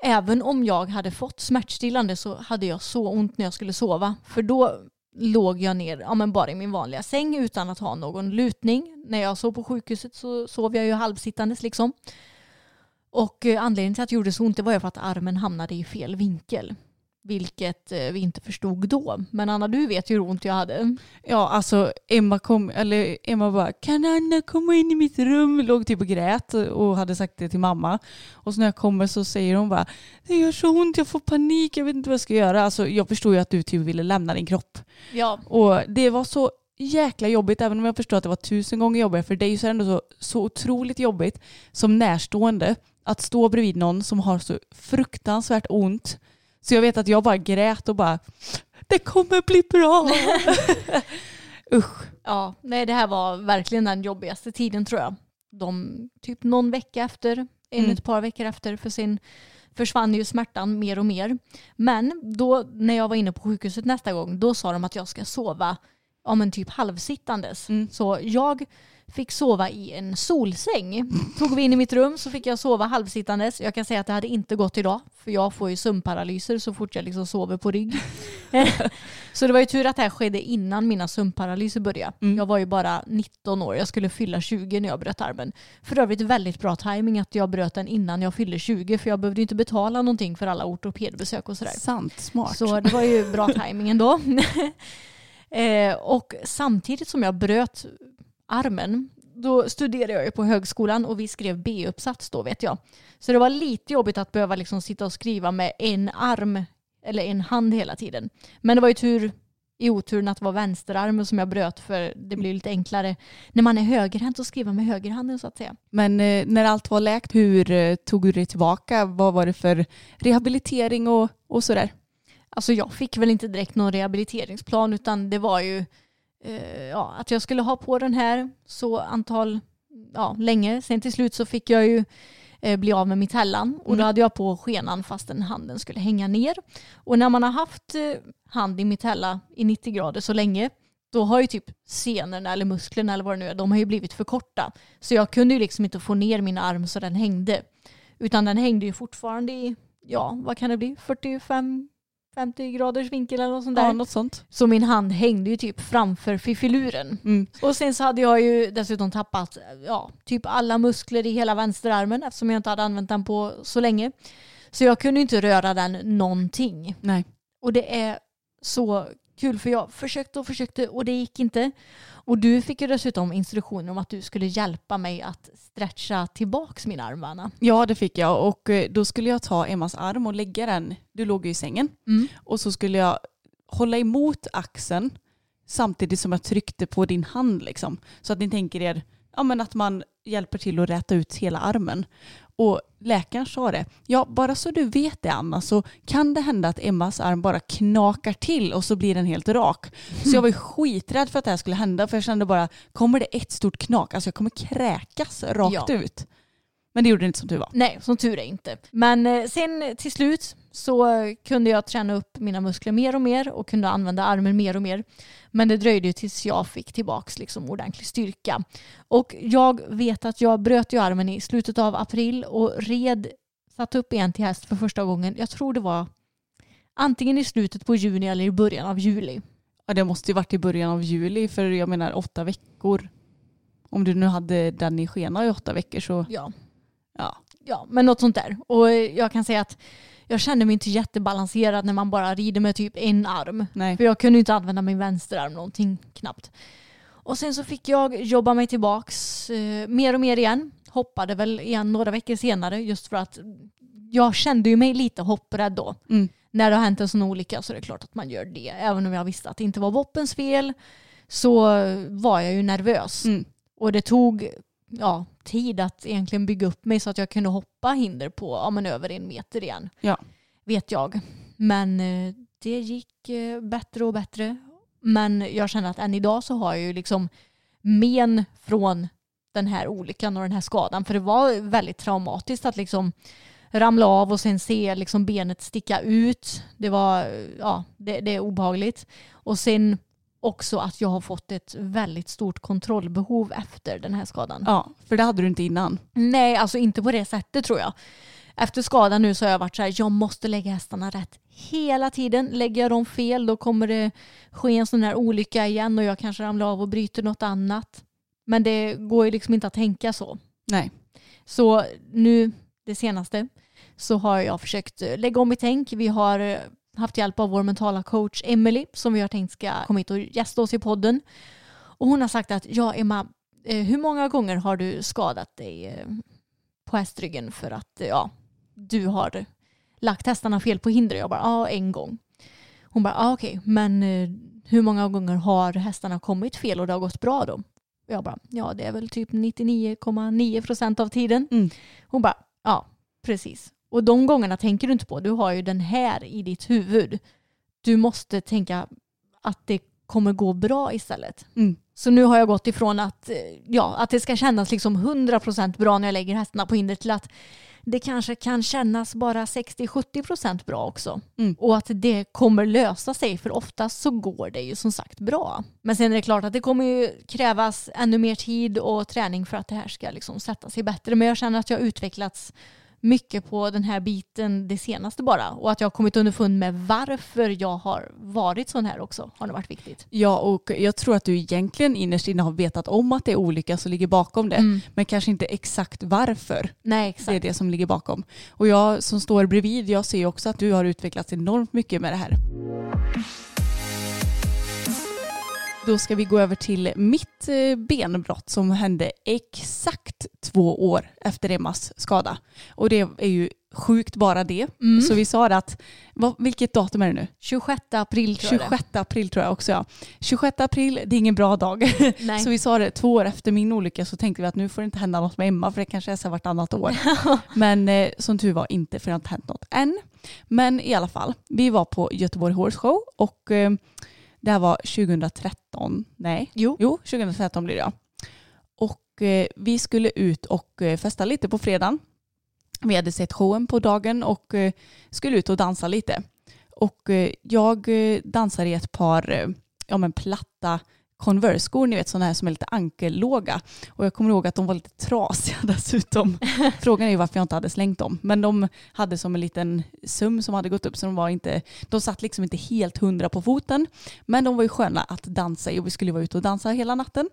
även om jag hade fått smärtstillande så hade jag så ont när jag skulle sova. För då låg jag ner ja, men bara i min vanliga säng utan att ha någon lutning. När jag sov på sjukhuset så sov jag ju halvsittandes liksom. Och eh, anledningen till att det gjorde så ont det var ju för att armen hamnade i fel vinkel. Vilket eh, vi inte förstod då. Men Anna, du vet ju hur ont jag hade. Ja, alltså Emma kom, eller Emma bara, kan Anna komma in i mitt rum? Låg typ och grät och hade sagt det till mamma. Och så när jag kommer så säger hon bara, det gör så ont, jag får panik, jag vet inte vad jag ska göra. Alltså jag förstod ju att du typ ville lämna din kropp. Ja, Och det var så jäkla jobbigt, även om jag förstår att det var tusen gånger jobbigare för dig så är det ändå så, så otroligt jobbigt som närstående att stå bredvid någon som har så fruktansvärt ont. Så jag vet att jag bara grät och bara, det kommer bli bra. Usch. Ja, nej det här var verkligen den jobbigaste tiden tror jag. De, typ någon vecka efter, en Mm. ett par veckor efter, för sen försvann ju smärtan mer och mer. Men då när jag var inne på sjukhuset nästa gång, då sa de att jag ska sova ja, men typ halvsittandes. Mm. Så jag fick sova i en solsäng. Tog vi in i mitt rum så fick jag sova halvsittandes. Jag kan säga att det hade inte gått idag, för jag får ju sömnparalyser så fort jag liksom sover på rygg. Så det var ju tur att det här skedde innan mina sömnparalyser började. Mm. Jag var ju bara 19 år, jag skulle fylla 20 när jag bröt armen. För övrigt väldigt bra timing att jag bröt den innan jag fyllde 20 för jag behövde inte betala någonting för alla ortopedbesök och sådär. Sant, smart. Så det var ju bra timing ändå. eh, och samtidigt som jag bröt armen då studerade jag ju på högskolan och vi skrev B-uppsats då vet jag. Så det var lite jobbigt att behöva liksom sitta och skriva med en arm eller en hand hela tiden. Men det var ju tur i oturen att det var vänsterarmen som jag bröt för det blir lite enklare när man är högerhänt att skriva med högerhanden så att säga. Men eh, när allt var läkt, hur eh, tog du dig tillbaka? Vad var det för rehabilitering och, och sådär? Alltså jag fick väl inte direkt någon rehabiliteringsplan utan det var ju eh, ja, att jag skulle ha på den här så antal, ja länge. Sen till slut så fick jag ju eh, bli av med mitellan och då Mm. hade jag på skenan fastän handen skulle hänga ner. Och när man har haft eh, hand i mitella i 90 grader så länge då har ju typ senorna eller musklerna eller vad det nu är, de har ju blivit för korta. Så jag kunde ju liksom inte få ner min arm så den hängde. Utan den hängde ju fortfarande i, ja vad kan det bli, 45 50 graders vinkel eller något sånt där. Ja, något sånt. Så min hand hängde ju typ framför fifiluren. Mm. Och sen så hade jag ju dessutom tappat ja, typ alla muskler i hela vänsterarmen eftersom jag inte hade använt den på så länge. Så jag kunde inte röra den någonting. Nej. Och det är så kul för jag försökte och försökte och det gick inte. Och du fick ju dessutom instruktioner om att du skulle hjälpa mig att stretcha tillbaks min arm Anna. Ja, det fick jag och eh, då skulle jag ta Emmas arm och lägga den, du låg ju i sängen, Mm. och så skulle jag hålla emot axeln samtidigt som jag tryckte på din hand liksom. Så att ni tänker er ja, men att man hjälper till att räta ut hela armen. Och läkaren sa det, ja bara så du vet det Anna så kan det hända att Emmas arm bara knakar till och så blir den helt rak. Så jag var ju skiträdd för att det här skulle hända för jag kände bara, kommer det ett stort knak, alltså jag kommer kräkas rakt Ja. ut. Men det gjorde det inte som tur var. Nej, som tur är inte. Men eh, sen till slut så kunde jag träna upp mina muskler mer och mer och kunde använda armen mer och mer. Men det dröjde ju tills jag fick tillbaks liksom ordentlig styrka. Och jag vet att jag bröt ju armen i slutet av april och red, satt upp igen till häst för första gången. Jag tror det var antingen i slutet på juni eller i början av juli. Ja, det måste ju varit i början av juli för jag menar åtta veckor. Om du nu hade den i skena i åtta veckor så Ja, ja. Ja, men något sånt där. Och jag kan säga att jag kände mig inte jättebalanserad när man bara rider med typ en arm. Nej. För jag kunde inte använda min vänsterarm någonting knappt. Och sen så fick jag jobba mig tillbaks eh, mer och mer igen. Hoppade väl igen några veckor senare just för att jag kände ju mig lite hopprädd då. Mm. När det har hänt en sån olycka så är det klart att man gör det. Även om jag visste att det inte var Boppens fel så var jag ju nervös. Mm. Och det tog ja, tid att egentligen bygga upp mig så att jag kunde hoppa hinder på ja, men över en meter igen. Ja. Vet jag. Men eh, det gick eh, bättre och bättre. Men jag känner att än idag så har jag ju liksom men från den här olyckan och den här skadan. För det var väldigt traumatiskt att liksom ramla av och sen se liksom benet sticka ut. Det var, ja, det, det är obehagligt. Och sen också att jag har fått ett väldigt stort kontrollbehov efter den här skadan. ja, för det hade du inte innan. Nej, alltså inte på det sättet tror jag. Efter skadan nu så har jag varit så här, jag måste lägga hästarna rätt hela tiden. Lägger jag dem fel då kommer det ske en sån här olycka igen och jag kanske ramlar av och bryter något annat. Men det går ju liksom inte att tänka så. Nej. Så nu, det senaste, så har jag försökt eh, lägga om mitt tänk. Vi har eh, haft hjälp av vår mentala coach Emily som vi har tänkt ska komma hit och gästa oss i podden. Och hon har sagt att ja Emma, eh, hur många gånger har du skadat dig eh, på hästryggen för att eh, ja, du har lagt hästarna fel på hinder? Jag bara ja, en gång. Hon bara ja, okej, men hur många gånger har hästarna kommit fel och det har gått bra då? Jag bara ja, det är väl typ 99,9 procent av tiden. Mm. Hon bara ja, precis. Och de gångerna tänker du inte på. Du har ju den här i ditt huvud. Du måste tänka att det kommer gå bra istället. Mm. Så nu har jag gått ifrån att, eh, ja, att det ska kännas liksom 100% bra när jag lägger hästarna på hinder till att det kanske kan kännas bara 60-70% bra också. Mm. Och att det kommer lösa sig för oftast så går det ju som sagt bra. Men sen är det klart att det kommer ju krävas ännu mer tid och träning för att det här ska liksom sätta sig bättre. Men jag känner att jag har utvecklats mycket på den här biten det senaste bara. Och att jag har kommit underfund med varför jag har varit sån här också har det varit viktigt. Ja, och jag tror att du egentligen innerst inne har vetat om att det är olyckan som ligger bakom det. Mm. Men kanske inte exakt varför Nej, exakt. det är det som ligger bakom. Och jag som står bredvid, jag ser också att du har utvecklats enormt mycket med det här. Då ska vi gå över till mitt eh, benbrott som hände exakt två år efter Emmas skada. Och det är ju sjukt bara det. Mm. Så vi sa det att, vad, vilket datum är det nu? 26 april tror jag 26 april tror jag också ja. 26 april, det är ingen bra dag. Nej. Så vi sa det, två år efter min olycka så tänkte vi att nu får det inte hända något med Emma för det kanske är så vartannat år. Men eh, som tur var inte för det har inte hänt något än. Men i alla fall, vi var på Göteborg Horse Show och eh, det här var 2013, nej, Jo. jo 2013 blir det ja. Och eh, vi skulle ut och eh, festa lite på fredagen. Vi hade sett showen på dagen och eh, skulle ut och dansa lite. Och jag dansar i ett par ja, men platta Converse-skor, ni vet sådana här som är lite ankellåga. Och jag kommer ihåg att de var lite trasiga dessutom. Frågan är ju varför jag inte hade slängt dem. Men de hade som en liten sum som hade gått upp så de var inte, de satt liksom inte helt hundra på foten. Men de var ju sköna att dansa i och vi skulle vara ute och dansa hela natten.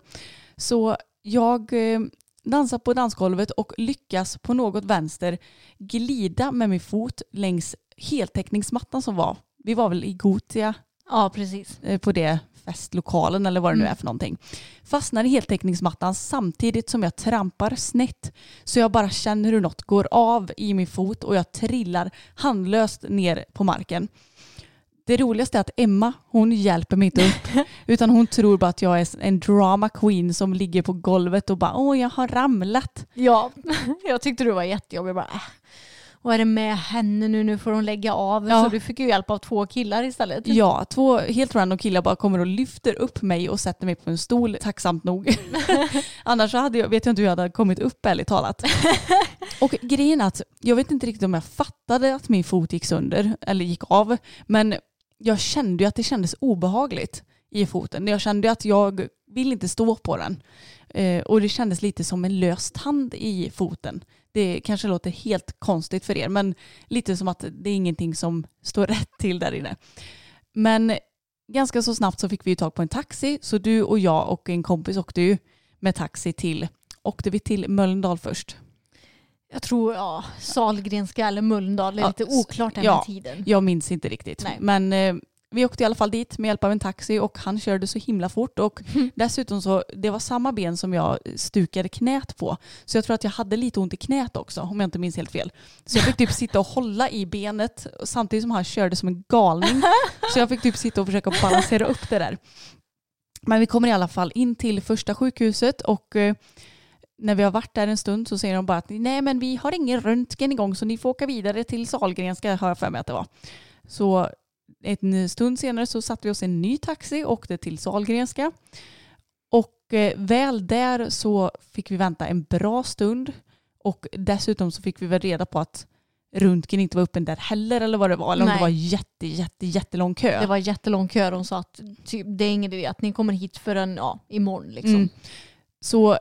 Så jag eh, dansar på dansgolvet och lyckas på något vänster glida med min fot längs heltäckningsmattan som var. Vi var väl i Gotia Ja, precis. eh, på det festlokalen eller vad det nu Mm. är för någonting. Fastnar i heltäckningsmattan samtidigt som jag trampar snett. Så jag bara känner hur något går av i min fot och jag trillar handlöst ner på marken. Det roligaste är att Emma, hon hjälper mig inte upp. utan hon tror bara att jag är en drama queen som ligger på golvet och bara åh jag har ramlat. Ja, jag tyckte du var jättejobbig. Jag bara, äh, vad är det med henne nu? Nu får hon lägga av. Ja. Så du fick ju hjälp av två killar istället. Ja, två helt random killar bara kommer och lyfter upp mig och sätter mig på en stol, tacksamt nog. Annars så hade jag, vet jag inte hur jag hade kommit upp ärligt talat. och grejen är att jag vet inte riktigt om jag fattade att min fot gick sönder eller gick av. Men jag kände ju att det kändes obehagligt i foten. Jag kände att jag vill inte stå på den. Eh, och det kändes lite som en lös tand i foten. Det kanske låter helt konstigt för er men lite som att det är ingenting som står rätt till där inne. Men ganska så snabbt så fick vi ju tag på en taxi så du och jag och en kompis åkte ju med taxi till, åkte vi till Mölndal först. Jag tror, ja, Salgrenska eller Mölndal, det är Ja, lite oklart den ja. här tiden. Jag minns inte riktigt. Nej. Men eh, vi åkte i alla fall dit med hjälp av en taxi och han körde så himla fort och dessutom så det var samma ben som jag stukade knät på. Så jag tror att jag hade lite ont i knät också om jag inte minns helt fel. Så jag fick typ sitta och hålla i benet samtidigt som han körde som en galning. Så jag fick typ sitta och försöka balansera upp det där. Men vi kommer i alla fall in till första sjukhuset och eh, när vi har varit där en stund så säger de bara att nej men vi har ingen röntgen igång så ni får åka vidare till Sahlgrenska har jag för mig att det var. Så en stund senare så satte vi oss i en ny taxi och åkte till Sahlgrenska. Och eh, väl där så fick vi vänta en bra stund och dessutom så fick vi väl reda på att röntgen inte var öppen där heller eller vad det var. Eller om Nej. det var jätte, jätte, jättelång kö. Det var jättelång kö. De sa att typ, det är ingen idé att ni kommer hit förrän ja, imorgon. Liksom. Mm. Så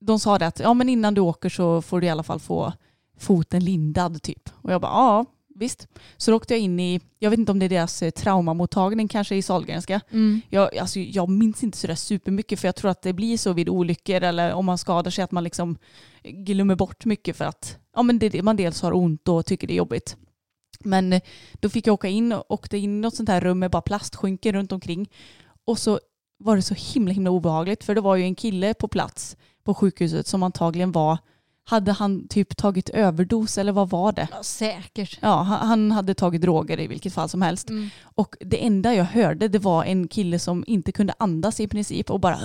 de sa det att ja, men innan du åker så får du i alla fall få foten lindad typ. Och jag bara ja, visst. Så då åkte jag in i, jag vet inte om det är deras eh, traumamottagning kanske i Sahlgrenska. Mm. Jag, alltså, jag minns inte sådär supermycket för jag tror att det blir så vid olyckor eller om man skadar sig att man liksom glömmer bort mycket för att ja, men det man dels har ont och tycker det är jobbigt. Men eh, då fick jag åka in och åkte in i något sånt här rum med bara plastskynken runt omkring. Och så var det så himla himla obehagligt för det var ju en kille på plats på sjukhuset som antagligen var, hade han typ tagit överdos eller vad var det? Ja, säkert. Ja, han hade tagit droger i vilket fall som helst. Mm. Och det enda jag hörde det var en kille som inte kunde andas i princip och bara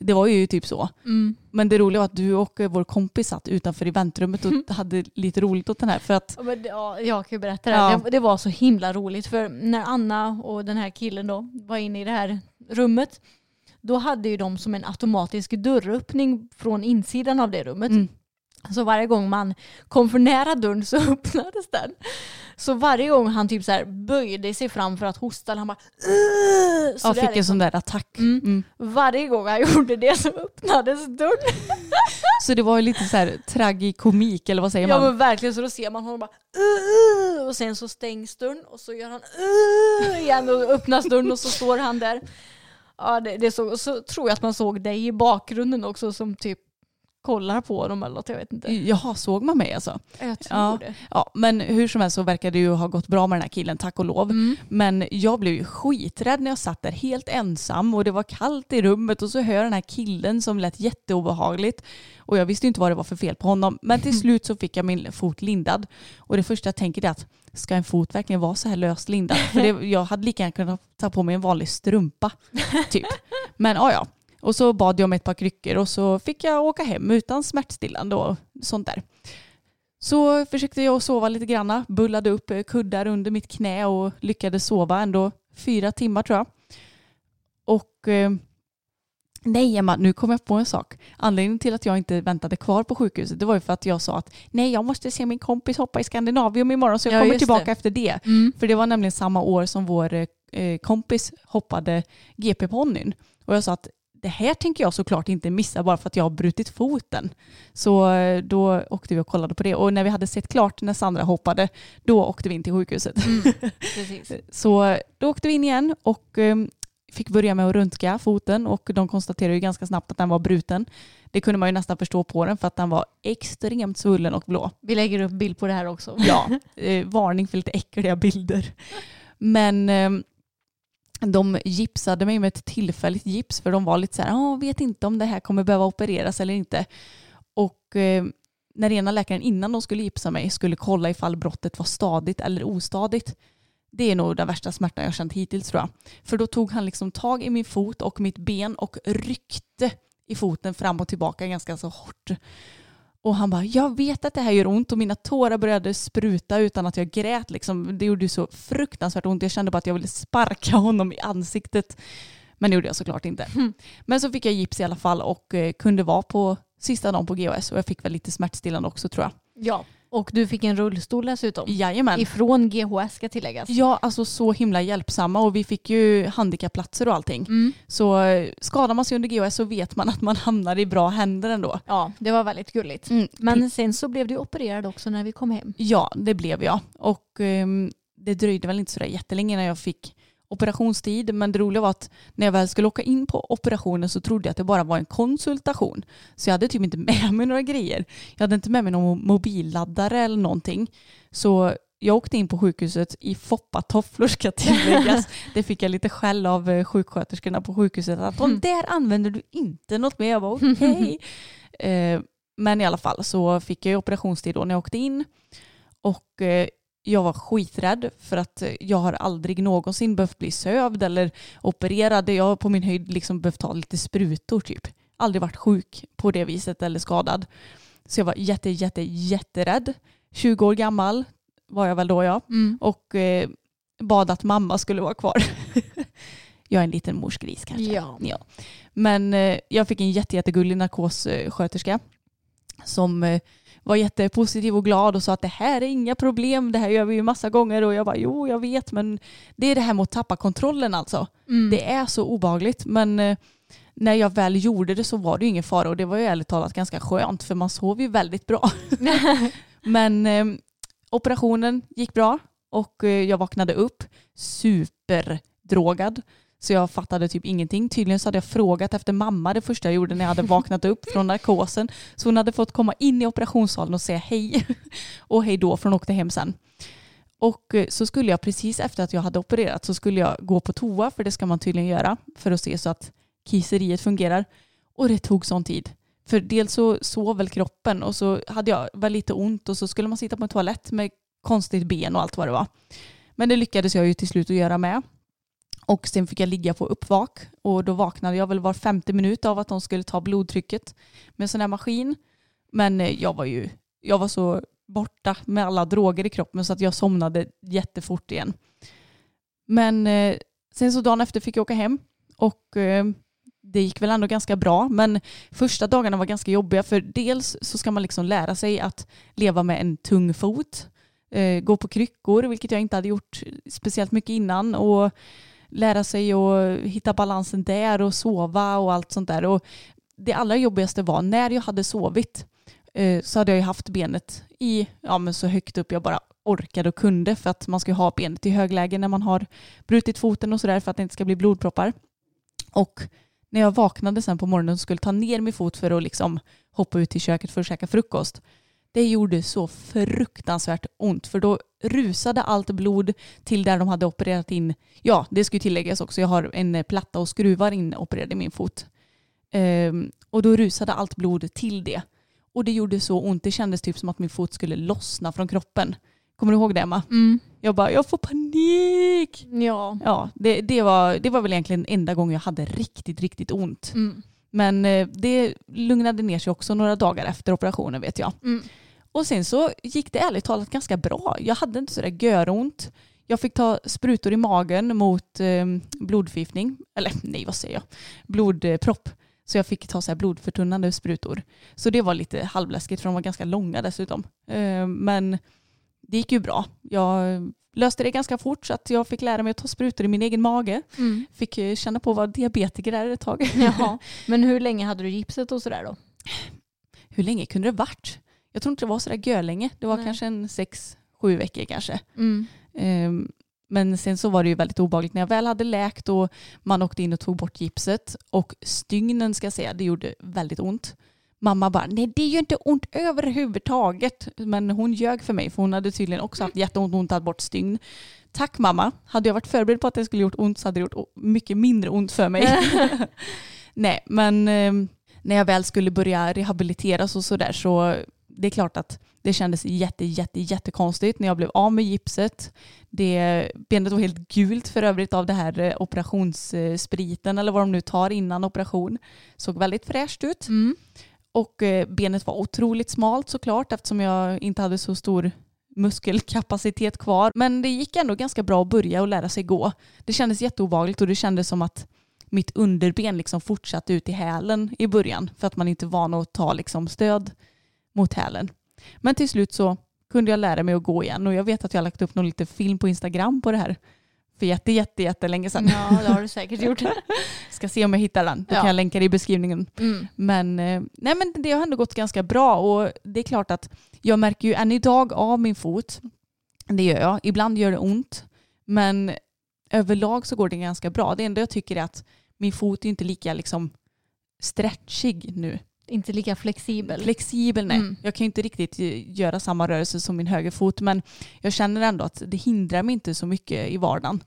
det var ju typ så. Mm. Men det roliga var att du och vår kompis satt utanför i väntrummet och hade lite roligt åt den här. För att, Ja, men, ja, jag kan ju berätta det. Ja. det. Det var så himla roligt för när Anna och den här killen då var inne i det här rummet då hade ju de som en automatisk dörröppning från insidan av det rummet. Mm. Så varje gång man kom för nära dörren så öppnades den. Så varje gång han typ så böjde sig fram för att hosta, han bara "Ugh!" så där fick en liksom. sån där attack. Mm. Mm. Varje gång han gjorde det så öppnades dörren. Så det var ju lite så här tragikomik eller vad säger Ja man? men verkligen så då ser man honom bara "Ugh!" och sen så stängs dörren och så gör han igen och öppnas dörren och så står han där. Ja det, det så, och så tror jag att man såg dig i bakgrunden också som typ kollar på dem eller något, jag vet inte. Jaha, såg man mig alltså? Jag tror Ja. det. Ja, men hur som helst så verkar det ju ha gått bra med den här killen, tack och lov. Mm. Men jag blev ju skiträdd när jag satt där helt ensam och det var kallt i rummet och så hör jag den här killen som lät jätteobehagligt. Och jag visste inte vad det var för fel på honom. Men till slut så fick jag min fot lindad. Och det första jag tänker är att ska en fot verkligen vara så här löst lindad? För det, jag hade lika gärna kunnat ta på mig en vanlig strumpa. Typ. Men ja, ja. Och så bad jag om ett par kryckor och så fick jag åka hem utan smärtstillande och sånt där. Så försökte jag sova lite granna, bullade upp eh, kuddar under mitt knä och lyckades sova ändå fyra timmar tror jag. Och eh, nej Emma, nu kom jag på en sak. Anledningen till att jag inte väntade kvar på sjukhuset det var ju för att jag sa att nej jag måste se min kompis hoppa i Skandinavium imorgon så jag Ja, kommer tillbaka det. efter det. Mm. För det var nämligen samma år som vår eh, kompis hoppade GP-ponnyn. Och jag sa att det här tänker jag såklart inte missa bara för att jag har brutit foten. Så eh, då åkte vi och kollade på det. Och när vi hade sett klart när Sandra hoppade, då åkte vi in till sjukhuset. Mm. Så då åkte vi in igen och eh, fick börja med att röntga foten och de konstaterade ju ganska snabbt att den var bruten. Det kunde man ju nästan förstå på den för att den var extremt svullen och blå. Vi lägger upp bild på det här också. Ja, eh, varning för lite äckliga bilder. Men eh, de gipsade mig med ett tillfälligt gips för de var lite så här, jag vet inte om det här kommer behöva opereras eller inte. Och eh, när ena läkaren innan de skulle gipsa mig skulle kolla ifall brottet var stadigt eller ostadigt. det är nog den värsta smärtan jag känt hittills tror jag. För då tog han liksom tag i min fot och mitt ben och ryckte i foten fram och tillbaka ganska så hårt. Och han bara, jag vet att det här gör ont och mina tårar började spruta utan att jag grät. Liksom. Det gjorde så fruktansvärt ont. Jag kände bara att jag ville sparka honom i ansiktet. Men det gjorde jag såklart inte. Mm. Men så fick jag gips i alla fall och eh, kunde vara på sista dagen på GHS och jag fick väl lite smärtstillande också tror jag. Ja. Och du fick en rullstol dessutom. Jajamän. Ifrån GHS ska tilläggas. Ja, alltså så himla hjälpsamma och vi fick ju handikappplatser och allting. Mm. Så eh, skadar man sig under GHS så vet man att man hamnar i bra händer ändå. Ja, det var väldigt gulligt. Mm. Men sen så blev du opererad också när vi kom hem. Ja, det blev jag. Och ehm, det dröjde väl inte sådär jättelänge när jag fick operationstid. Men det roliga var att när jag väl skulle åka in på operationen så trodde jag att det bara var en konsultation. Så jag hade typ inte med mig några grejer. Jag hade inte med mig någon mobilladdare eller någonting. Så jag åkte in på sjukhuset i foppatofflor ska tilläggas. Det fick jag lite skäll av eh, sjuksköterskorna på sjukhuset. Att de där använder du inte något mer. Jag bara okej. Eh, Men i alla fall så fick jag operationstid då när jag åkte in. Och eh, jag var skiträdd för att jag har aldrig någonsin behövt bli sövd eller opererad. Jag har på min höjd liksom behövt ta lite sprutor typ. Aldrig varit sjuk på det viset eller skadad. Så jag var jätte, jätte, jätterädd. 20 år gammal var jag väl då ja. Mm. Och eh, bad att mamma skulle vara kvar. jag är en liten morsgris kanske. Ja. Men eh, jag fick en jätte, jättegullig narkossköterska som eh, var jättepositiv och glad och sa att det här är inga problem, det här gör vi ju massa gånger och jag bara jo jag vet men det är det här med att tappa kontrollen alltså. Mm. Det är så obehagligt men eh, när jag väl gjorde det så var det ju ingen fara och det var ju ärligt talat ganska skönt för man sov ju väldigt bra. men eh, operationen gick bra och eh, jag vaknade upp superdrogad. Så jag fattade typ ingenting. Tydligen så hade jag frågat efter mamma det första jag gjorde när jag hade vaknat upp från narkosen. Så hon hade fått komma in i operationssalen och säga hej. Och hej då för hon åkte hem sen. Och eh, så skulle jag precis efter att jag hade opererat så skulle jag gå på toa för det ska man tydligen göra för att se så att kiseriet fungerar. Och det tog sån tid. För dels så sov väl kroppen och så hade jag väl lite ont och så skulle man sitta på en toalett med konstigt ben och allt vad det var. Men det lyckades jag ju till slut att göra med. Och sen fick jag ligga på uppvak och då vaknade jag väl var femte minut av att de skulle ta blodtrycket med en sån här maskin. Men eh, jag var ju, jag var så borta med alla droger i kroppen så att jag somnade jättefort igen. Men eh, sen så dagen efter fick jag åka hem och eh, det gick väl ändå ganska bra men första dagarna var ganska jobbiga för dels så ska man liksom lära sig att leva med en tung fot, gå på kryckor vilket jag inte hade gjort speciellt mycket innan och lära sig att hitta balansen där och sova och allt sånt där. Och det allra jobbigaste var när jag hade sovit eh, så hade jag ju haft benet i, ja men så högt upp jag bara orkade och kunde för att man ska ju ha benet i högläge när man har brutit foten och sådär för att det inte ska bli blodproppar. Och när jag vaknade sen på morgonen och skulle ta ner min fot för att liksom hoppa ut till köket för att käka frukost. Det gjorde så fruktansvärt ont för då rusade allt blod till där de hade opererat in. Ja, det ju tilläggas också. Jag har en platta och skruvar in opererade i min fot. Ehm, och då rusade allt blod till det. Och det gjorde så ont. Det kändes typ som att min fot skulle lossna från kroppen. Kommer du ihåg det Emma? Mm. Jag bara, jag får panik. Ja. Ja, det, det, var, det var väl egentligen enda gången jag hade riktigt, riktigt ont. Mm. Men eh, det lugnade ner sig också några dagar efter operationen vet jag. Mm. Och sen så gick det ärligt talat ganska bra. Jag hade inte sådär göront. Jag fick ta sprutor i magen mot eh, blodförgiftning. Eller nej, vad säger jag? Blodpropp. Så jag fick ta så här blodförtunnande sprutor. Så det var lite halvläskigt för de var ganska långa dessutom. Eh, men det gick ju bra. Jag löste det ganska fort så att jag fick lära mig att ta sprutor i min egen mage. Mm. Fick eh, känna på vad diabetiker är ett tag. Jaha. Men hur länge hade du gipset och sådär då? Hur länge kunde det varit? Jag tror inte det var sådär görlänge. Det var Nej. kanske en sex, sju veckor kanske. Mm. Ehm, Men sen så var det ju väldigt obehagligt när jag väl hade läkt och man åkte in och tog bort gipset och stygnen ska jag säga, det gjorde väldigt ont. Mamma bara, nej det gör inte ont överhuvudtaget. Men hon ljög för mig för hon hade tydligen också haft jätteont och hon tagit bort stygn. Tack mamma. Hade jag varit förberedd på att det skulle gjort ont så hade det gjort mycket mindre ont för mig. nej men eh, när jag väl skulle börja rehabiliteras och sådär så det är klart att det kändes jätte, jätte, jättekonstigt när jag blev av med gipset. Det, benet var helt gult för övrigt av det här eh, operationsspriten eller vad de nu tar innan operation. Såg väldigt fräscht ut. Mm. Och eh, benet var otroligt smalt såklart eftersom jag inte hade så stor muskelkapacitet kvar. Men det gick ändå ganska bra att börja och lära sig gå. Det kändes jätteobehagligt och det kändes som att mitt underben liksom fortsatte ut i hälen i början för att man inte var van att ta liksom stöd mot hälen. Men till slut så kunde jag lära mig att gå igen och jag vet att jag har lagt upp någon liten film på Instagram på det här för jätte, jätte, jättelänge sedan. Ja, det har du säkert gjort. Ska se om jag hittar den. Då Ja. kan jag länka det i beskrivningen. Mm. Men, eh, nej, men det har ändå gått ganska bra och det är klart att jag märker ju än idag av min fot. Det gör jag. Ibland gör det ont. Men överlag så går det ganska bra. Det enda jag tycker är att min fot är inte lika liksom stretchig nu. Inte lika flexibel. Flexibel nej. Mm. Jag kan ju inte riktigt eh, göra samma rörelse som min högerfot men jag känner ändå att det hindrar mig inte så mycket i vardagen.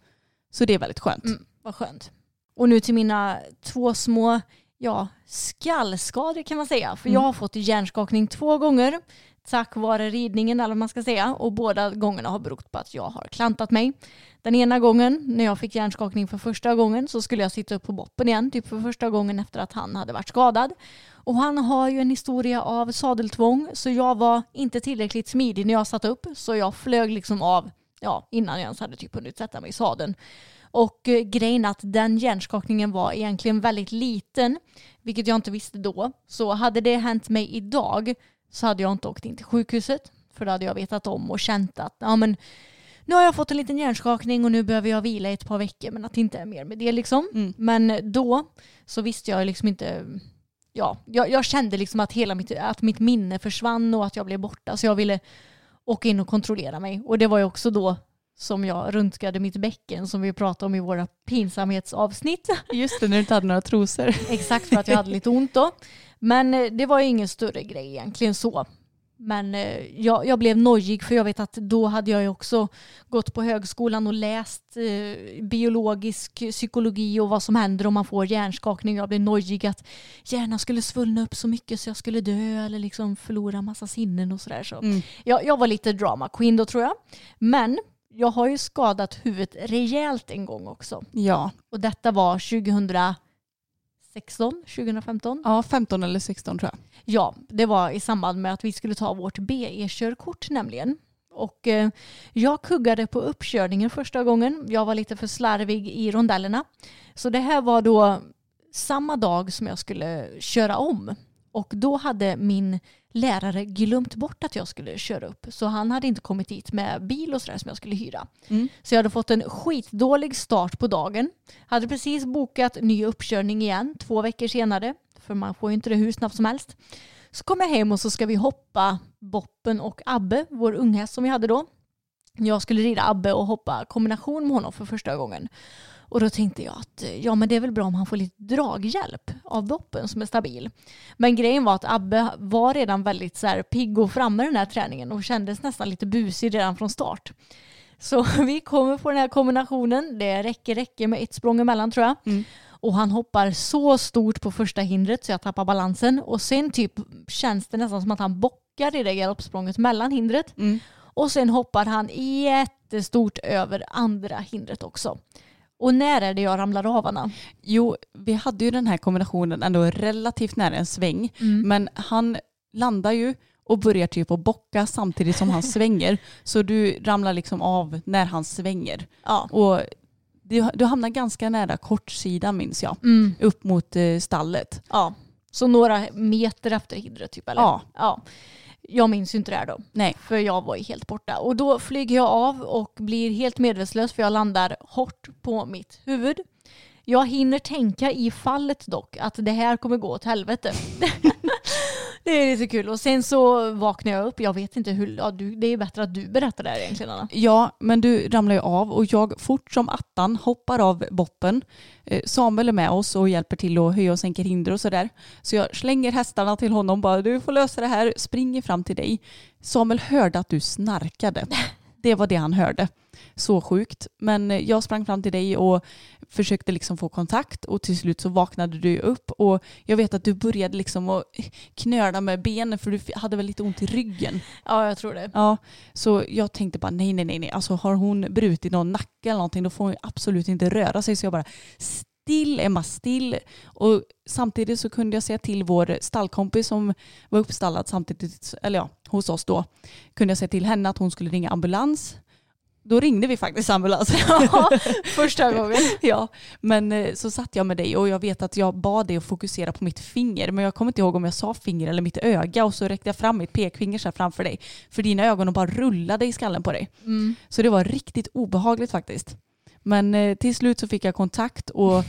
Så det är väldigt skönt. Mm, vad skönt. Och nu till mina två små ja, skallskador kan man säga. För Mm. jag har fått hjärnskakning två gånger tack vare ridningen eller vad man ska säga. Och båda gångerna har berott på att jag har klantat mig. Den ena gången när jag fick hjärnskakning för första gången så skulle jag sitta upp på boppen igen, typ för första gången efter att han hade varit skadad. Och han har ju en historia av sadeltvång så jag var inte tillräckligt smidig när jag satt upp så jag flög liksom av ja, innan jag ens hade typ hunnit sätta mig i sadeln. Och eh, grejen att den hjärnskakningen var egentligen väldigt liten, vilket jag inte visste då. Så hade det hänt mig idag så hade jag inte åkt in till sjukhuset. För då hade jag vetat om och känt att ja, men, nu har jag fått en liten hjärnskakning och nu behöver jag vila i ett par veckor men att det inte är mer med det liksom. Mm. Men då så visste jag liksom inte Ja, jag, jag kände liksom att hela mitt, att mitt minne försvann och att jag blev borta så jag ville åka in och kontrollera mig. Och det var ju också då som jag röntgade mitt bäcken som vi pratade om i våra pinsamhetsavsnitt. Just det, när du inte hade några trosor. Exakt för att jag hade lite ont då. Men eh, det var ju ingen större grej egentligen så. Men eh, jag, jag blev nojig för jag vet att då hade jag ju också gått på högskolan och läst eh, biologisk psykologi och vad som händer om man får hjärnskakning. Jag blev nojig att hjärnan skulle svullna upp så mycket så jag skulle dö eller liksom förlora massa sinnen och sådär. Så. Mm. Jag, jag var lite drama queen då tror jag. Men jag har ju skadat huvudet rejält en gång också. Ja. Och detta var 2016, 2015. ja, 15 eller 16 tror jag. Ja, det var i samband med att vi skulle ta vårt BE-körkort nämligen. Och eh, jag kuggade på uppkörningen första gången. Jag var lite för slarvig i rondellerna. Så det här var då samma dag som jag skulle köra om. Och då hade min lärare glömt bort att jag skulle köra upp. Så han hade inte kommit dit med bil och sådär som jag skulle hyra. Mm. Så jag hade fått en skitdålig start på dagen. Hade precis bokat ny uppkörning igen två veckor senare. För man får ju inte det hur snabbt som helst. Så kom jag hem och så ska vi hoppa Boppen och Abbe, vår unghäst som vi hade då. Jag skulle rida Abbe och hoppa kombination med honom för första gången. Och då tänkte jag att ja men det är väl bra om han får lite draghjälp av Boppen som är stabil. Men grejen var att Abbe var redan väldigt så här pigg och framme i den här träningen och kändes nästan lite busig redan från start. Så vi kommer på den här kombinationen. Det räcker, räcker med ett språng emellan tror jag. Mm. Och han hoppar så stort på första hindret så jag tappar balansen. Och sen typ känns det nästan som att han bockar i det galoppsprånget mellan hindret. Mm. Och sen hoppar han jättestort över andra hindret också. Och när är det jag ramlar av Anna? Jo, vi hade ju den här kombinationen ändå relativt nära en sväng. Mm. Men han landar ju och börjar typ att bocka samtidigt som han svänger. Så du ramlar liksom av när han svänger. Ja. Och du, du hamnar ganska nära kortsidan minns jag. Mm. Upp mot eh, stallet. ja. Så några meter efter hindret typ eller? Ja. ja. Jag minns ju inte det här då. Nej. För jag var ju helt borta. Och då flyger jag av och blir helt medvetslös för jag landar hårt på mitt huvud. Jag hinner tänka i fallet dock att det här kommer gå åt helvete. det är lite kul. Och sen så vaknar jag upp. Jag vet inte hur... Ja, du, det är bättre att du berättar det här egentligen Anna. Ja, men du ramlar ju av och jag fort som attan hoppar av boppen. Eh, Samuel är med oss och hjälper till att höja och sänka hinder och sådär. Så jag slänger hästarna till honom bara du får lösa det här, springer fram till dig. Samuel hörde att du snarkade. Det var det han hörde. Så sjukt. Men eh, jag sprang fram till dig och försökte liksom få kontakt och till slut så vaknade du upp och jag vet att du började liksom att knöla med benen för du hade väl lite ont i ryggen. Ja, jag tror det. Ja, så jag tänkte bara nej, nej, nej, nej. Alltså har hon brutit någon nacke eller någonting då får hon absolut inte röra sig. Så jag bara still, Emma still. Och samtidigt så kunde jag säga till vår stallkompis som var uppstallad samtidigt, eller ja, hos oss då, kunde jag säga till henne att hon skulle ringa ambulans. Då ringde vi faktiskt ambulans. Ja, första gången. ja, men eh, så satt jag med dig och jag vet att jag bad dig att fokusera på mitt finger. Men jag kommer inte ihåg om jag sa finger eller mitt öga och så räckte jag fram mitt pekfinger så framför dig. För dina ögon bara rullade i skallen på dig. Mm. Så det var riktigt obehagligt faktiskt. Men eh, till slut så fick jag kontakt och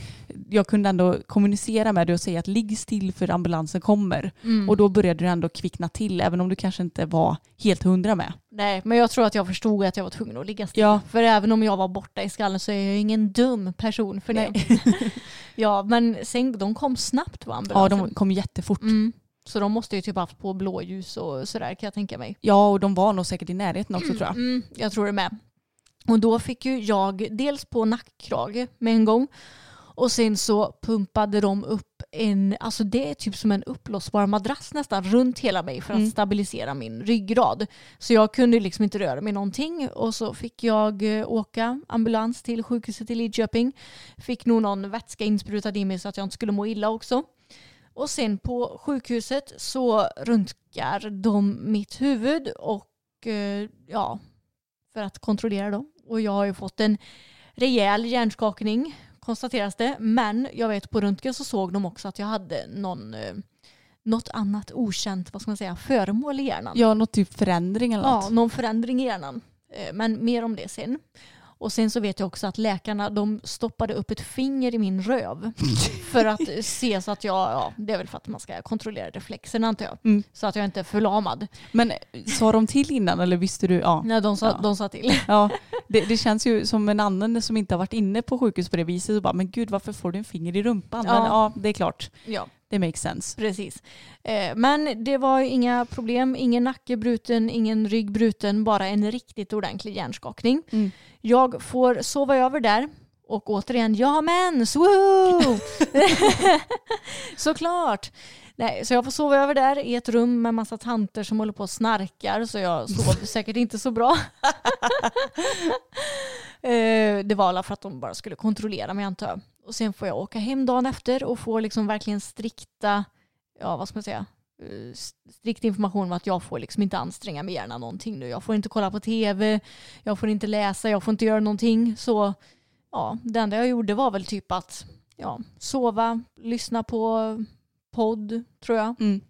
jag kunde ändå kommunicera med dig och säga att ligg still för ambulansen kommer. Mm. Och då började du ändå kvickna till även om du kanske inte var helt hundra med. Nej, men jag tror att jag förstod att jag var tvungen att ligga still. Ja. För även om jag var borta i skallen så är jag ingen dum person för det. ja, men sen, de kom snabbt Ja, ambulansen. de kom jättefort. mm. Så de måste ju typ haft på blåljus och sådär kan jag tänka mig. Ja, och de var nog säkert i närheten också tror jag. Mm, jag tror det med. Och då fick ju jag dels på nackkrage med en gång och sen så pumpade de upp en, alltså det är typ som en uppblåsbar madrass nästan runt hela mig för att Mm. stabilisera min ryggrad. Så jag kunde liksom inte röra mig någonting och så fick jag eh, åka ambulans till sjukhuset i Lidköping. Fick nog någon vätska insprutad i mig så att jag inte skulle må illa också. Och sen på sjukhuset så röntgar de mitt huvud och eh, ja, för att kontrollera dem. Och jag har ju fått en rejäl hjärnskakning konstateras det. Men jag vet på röntgen så såg de också att jag hade någon, eh, något annat okänt vad ska man säga, föremål i hjärnan. Ja, något typ förändring eller Ja, något. någon förändring i hjärnan. Eh, Men mer om det sen. Och sen så vet jag också att läkarna de stoppade upp ett finger i min röv för att se så att jag, ja det är väl för att man ska kontrollera reflexerna antar jag. Mm. Så att jag inte är förlamad. Men eh, sa de till innan eller visste du? Ja. Nej, de sa, Ja. de sa till. ja. Det, det känns ju som en annan som inte har varit inne på sjukhus på det viset och bara men gud varför får du en finger i rumpan? Ja. Men ja, det är klart. Ja. Det makes sense. Precis. Eh, Men det var inga problem, ingen nacke bruten, ingen rygg bruten, bara en riktigt ordentlig hjärnskakning. Mm. Jag får sova över där och återigen, har mens, woho! Såklart! Nej, så jag får sova över där i ett rum med massa tanter som håller på och snarkar så jag sov säkert inte så bra. Eh, det var alla för att de bara skulle kontrollera mig antar jag. Och sen får jag åka hem dagen efter och få liksom verkligen strikta, ja vad ska man säga, eh, strikt information om att jag får liksom inte anstränga mig gärna någonting nu. Jag får inte kolla på tv, jag får inte läsa, jag får inte göra någonting. Så ja, det enda jag gjorde var väl typ att ja, sova, lyssna på podd tror jag. Mm.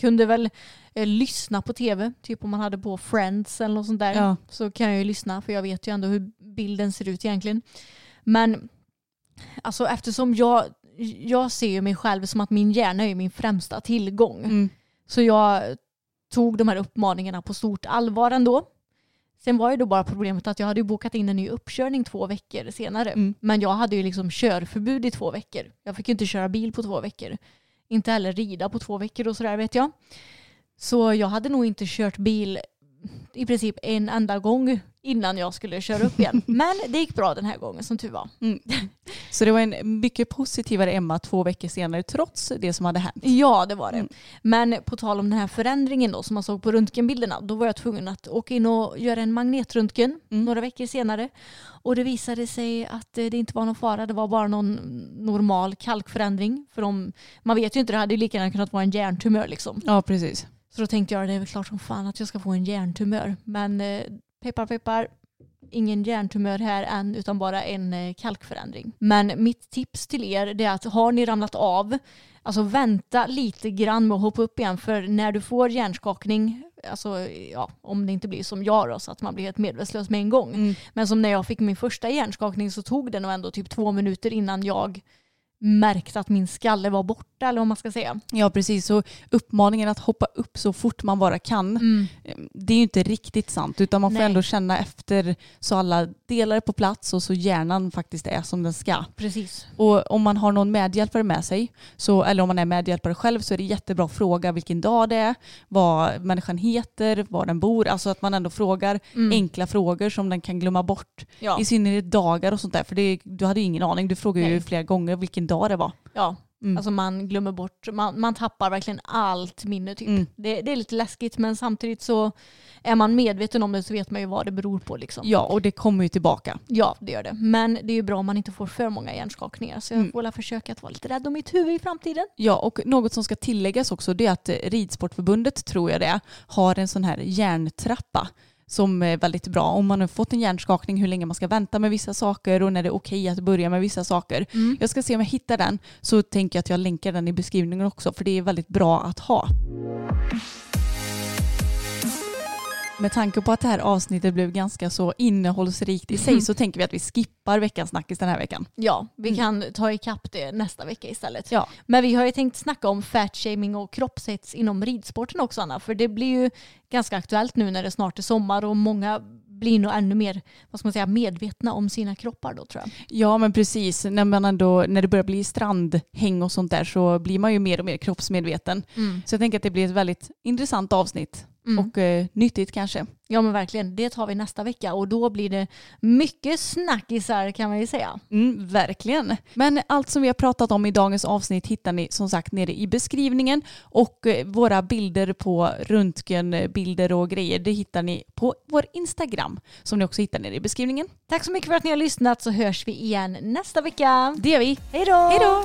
Kunde väl eh, lyssna på tv, typ om man hade på Friends eller något sånt där. Ja. Så kan jag ju lyssna för jag vet ju ändå hur bilden ser ut egentligen. Men alltså eftersom jag, jag ser mig själv som att min hjärna är min främsta tillgång. Mm. Så jag tog de här uppmaningarna på stort allvar ändå. Sen var ju då bara problemet att jag hade bokat in en ny uppkörning två veckor senare. Mm. Men jag hade ju liksom körförbud i två veckor. Jag fick ju inte köra bil på två veckor. Inte heller rida på två veckor och sådär vet jag. Så jag hade nog inte kört bil i princip en enda gång innan jag skulle köra upp igen. Men det gick bra den här gången som tur var. Så det var en mycket positivare Emma två veckor senare trots det som hade hänt. Ja, det var det. Mm. Men på tal om den här förändringen då som man såg på röntgenbilderna, då var jag tvungen att åka in och göra en magnetröntgen Mm. några veckor senare. Och det visade sig att eh, det inte var någon fara, det var bara någon normal kalkförändring. För de, man vet ju inte, det hade ju lika gärna kunnat vara en hjärntumör liksom. Ja, precis. Så då tänkte jag det är väl klart som fan att jag ska få en hjärntumör. Men eh, peppar peppar, ingen hjärntumör här än utan bara en eh, kalkförändring. Men mitt tips till er är att har ni ramlat av, alltså vänta lite grann med att hoppa upp igen för när du får hjärnskakning, alltså ja, om det inte blir som jag då så att man blir helt medvetslös med en gång. Mm. Men som när jag fick min första hjärnskakning så tog det nog ändå typ två minuter innan jag märkt att min skalle var borta eller vad man ska säga. Ja precis, så uppmaningen att hoppa upp så fort man bara kan, Mm. eh, det är ju inte riktigt sant utan man får Nej. ändå känna efter så alla delar är på plats och så hjärnan faktiskt är som den ska. Precis. Och om man har någon medhjälpare med sig, så, eller om man är medhjälpare själv så är det jättebra att fråga vilken dag det är, vad människan heter, var den bor. Alltså att man ändå frågar enkla frågor som den kan glömma bort. Mm. Ja. I synnerhet dagar och sånt där. För det, du hade ju ingen aning. Du frågade ju Nej. flera gånger vilken dag det var. Ja, Mm. alltså man glömmer bort, man, man tappar verkligen allt minne typ. Mm. Det, det är lite läskigt men samtidigt så är man medveten om det så vet man ju vad det beror på liksom. Ja, och det kommer ju tillbaka. Ja, det gör det. Men det är ju bra om man inte får för många hjärnskakningar. Så jag Mm. får försöka att vara lite rädd om mitt huvud i framtiden. Ja, och något som ska tilläggas också det är att Ridsportförbundet, tror jag det är, har en sån här hjärntrappa som är väldigt bra. Om man har fått en hjärnskakning, hur länge man ska vänta med vissa saker och när det är okej att börja med vissa saker. Jag ska se om jag hittar den så tänker jag att jag länkar den i beskrivningen också för det är väldigt bra att ha. Med tanke på att det här avsnittet blev ganska så innehållsrikt i sig så tänker vi att vi skippar veckans snackis den här veckan. Ja, vi kan ta ikapp det nästa vecka istället. Ja. Men vi har ju tänkt snacka om fatshaming och kroppshets inom ridsporten också Anna. För det blir ju ganska aktuellt nu när det snart är sommar och många blir nog ännu mer vad ska man säga, medvetna om sina kroppar då tror jag. Ja men precis, när, man ändå, när det börjar bli strandhäng och sånt där så blir man ju mer och mer kroppsmedveten. Så jag tänker att det blir ett väldigt intressant avsnitt Mm. och eh, nyttigt kanske. Ja men verkligen, det tar vi nästa vecka och då blir det mycket snackisar kan man ju säga. Mm, verkligen. Men allt som vi har pratat om i dagens avsnitt hittar ni som sagt nere i beskrivningen och eh, våra bilder på röntgenbilder och grejer det hittar ni på vår Instagram som ni också hittar nere i beskrivningen. Tack så mycket för att ni har lyssnat så hörs vi igen nästa vecka. Det gör vi. Hej då!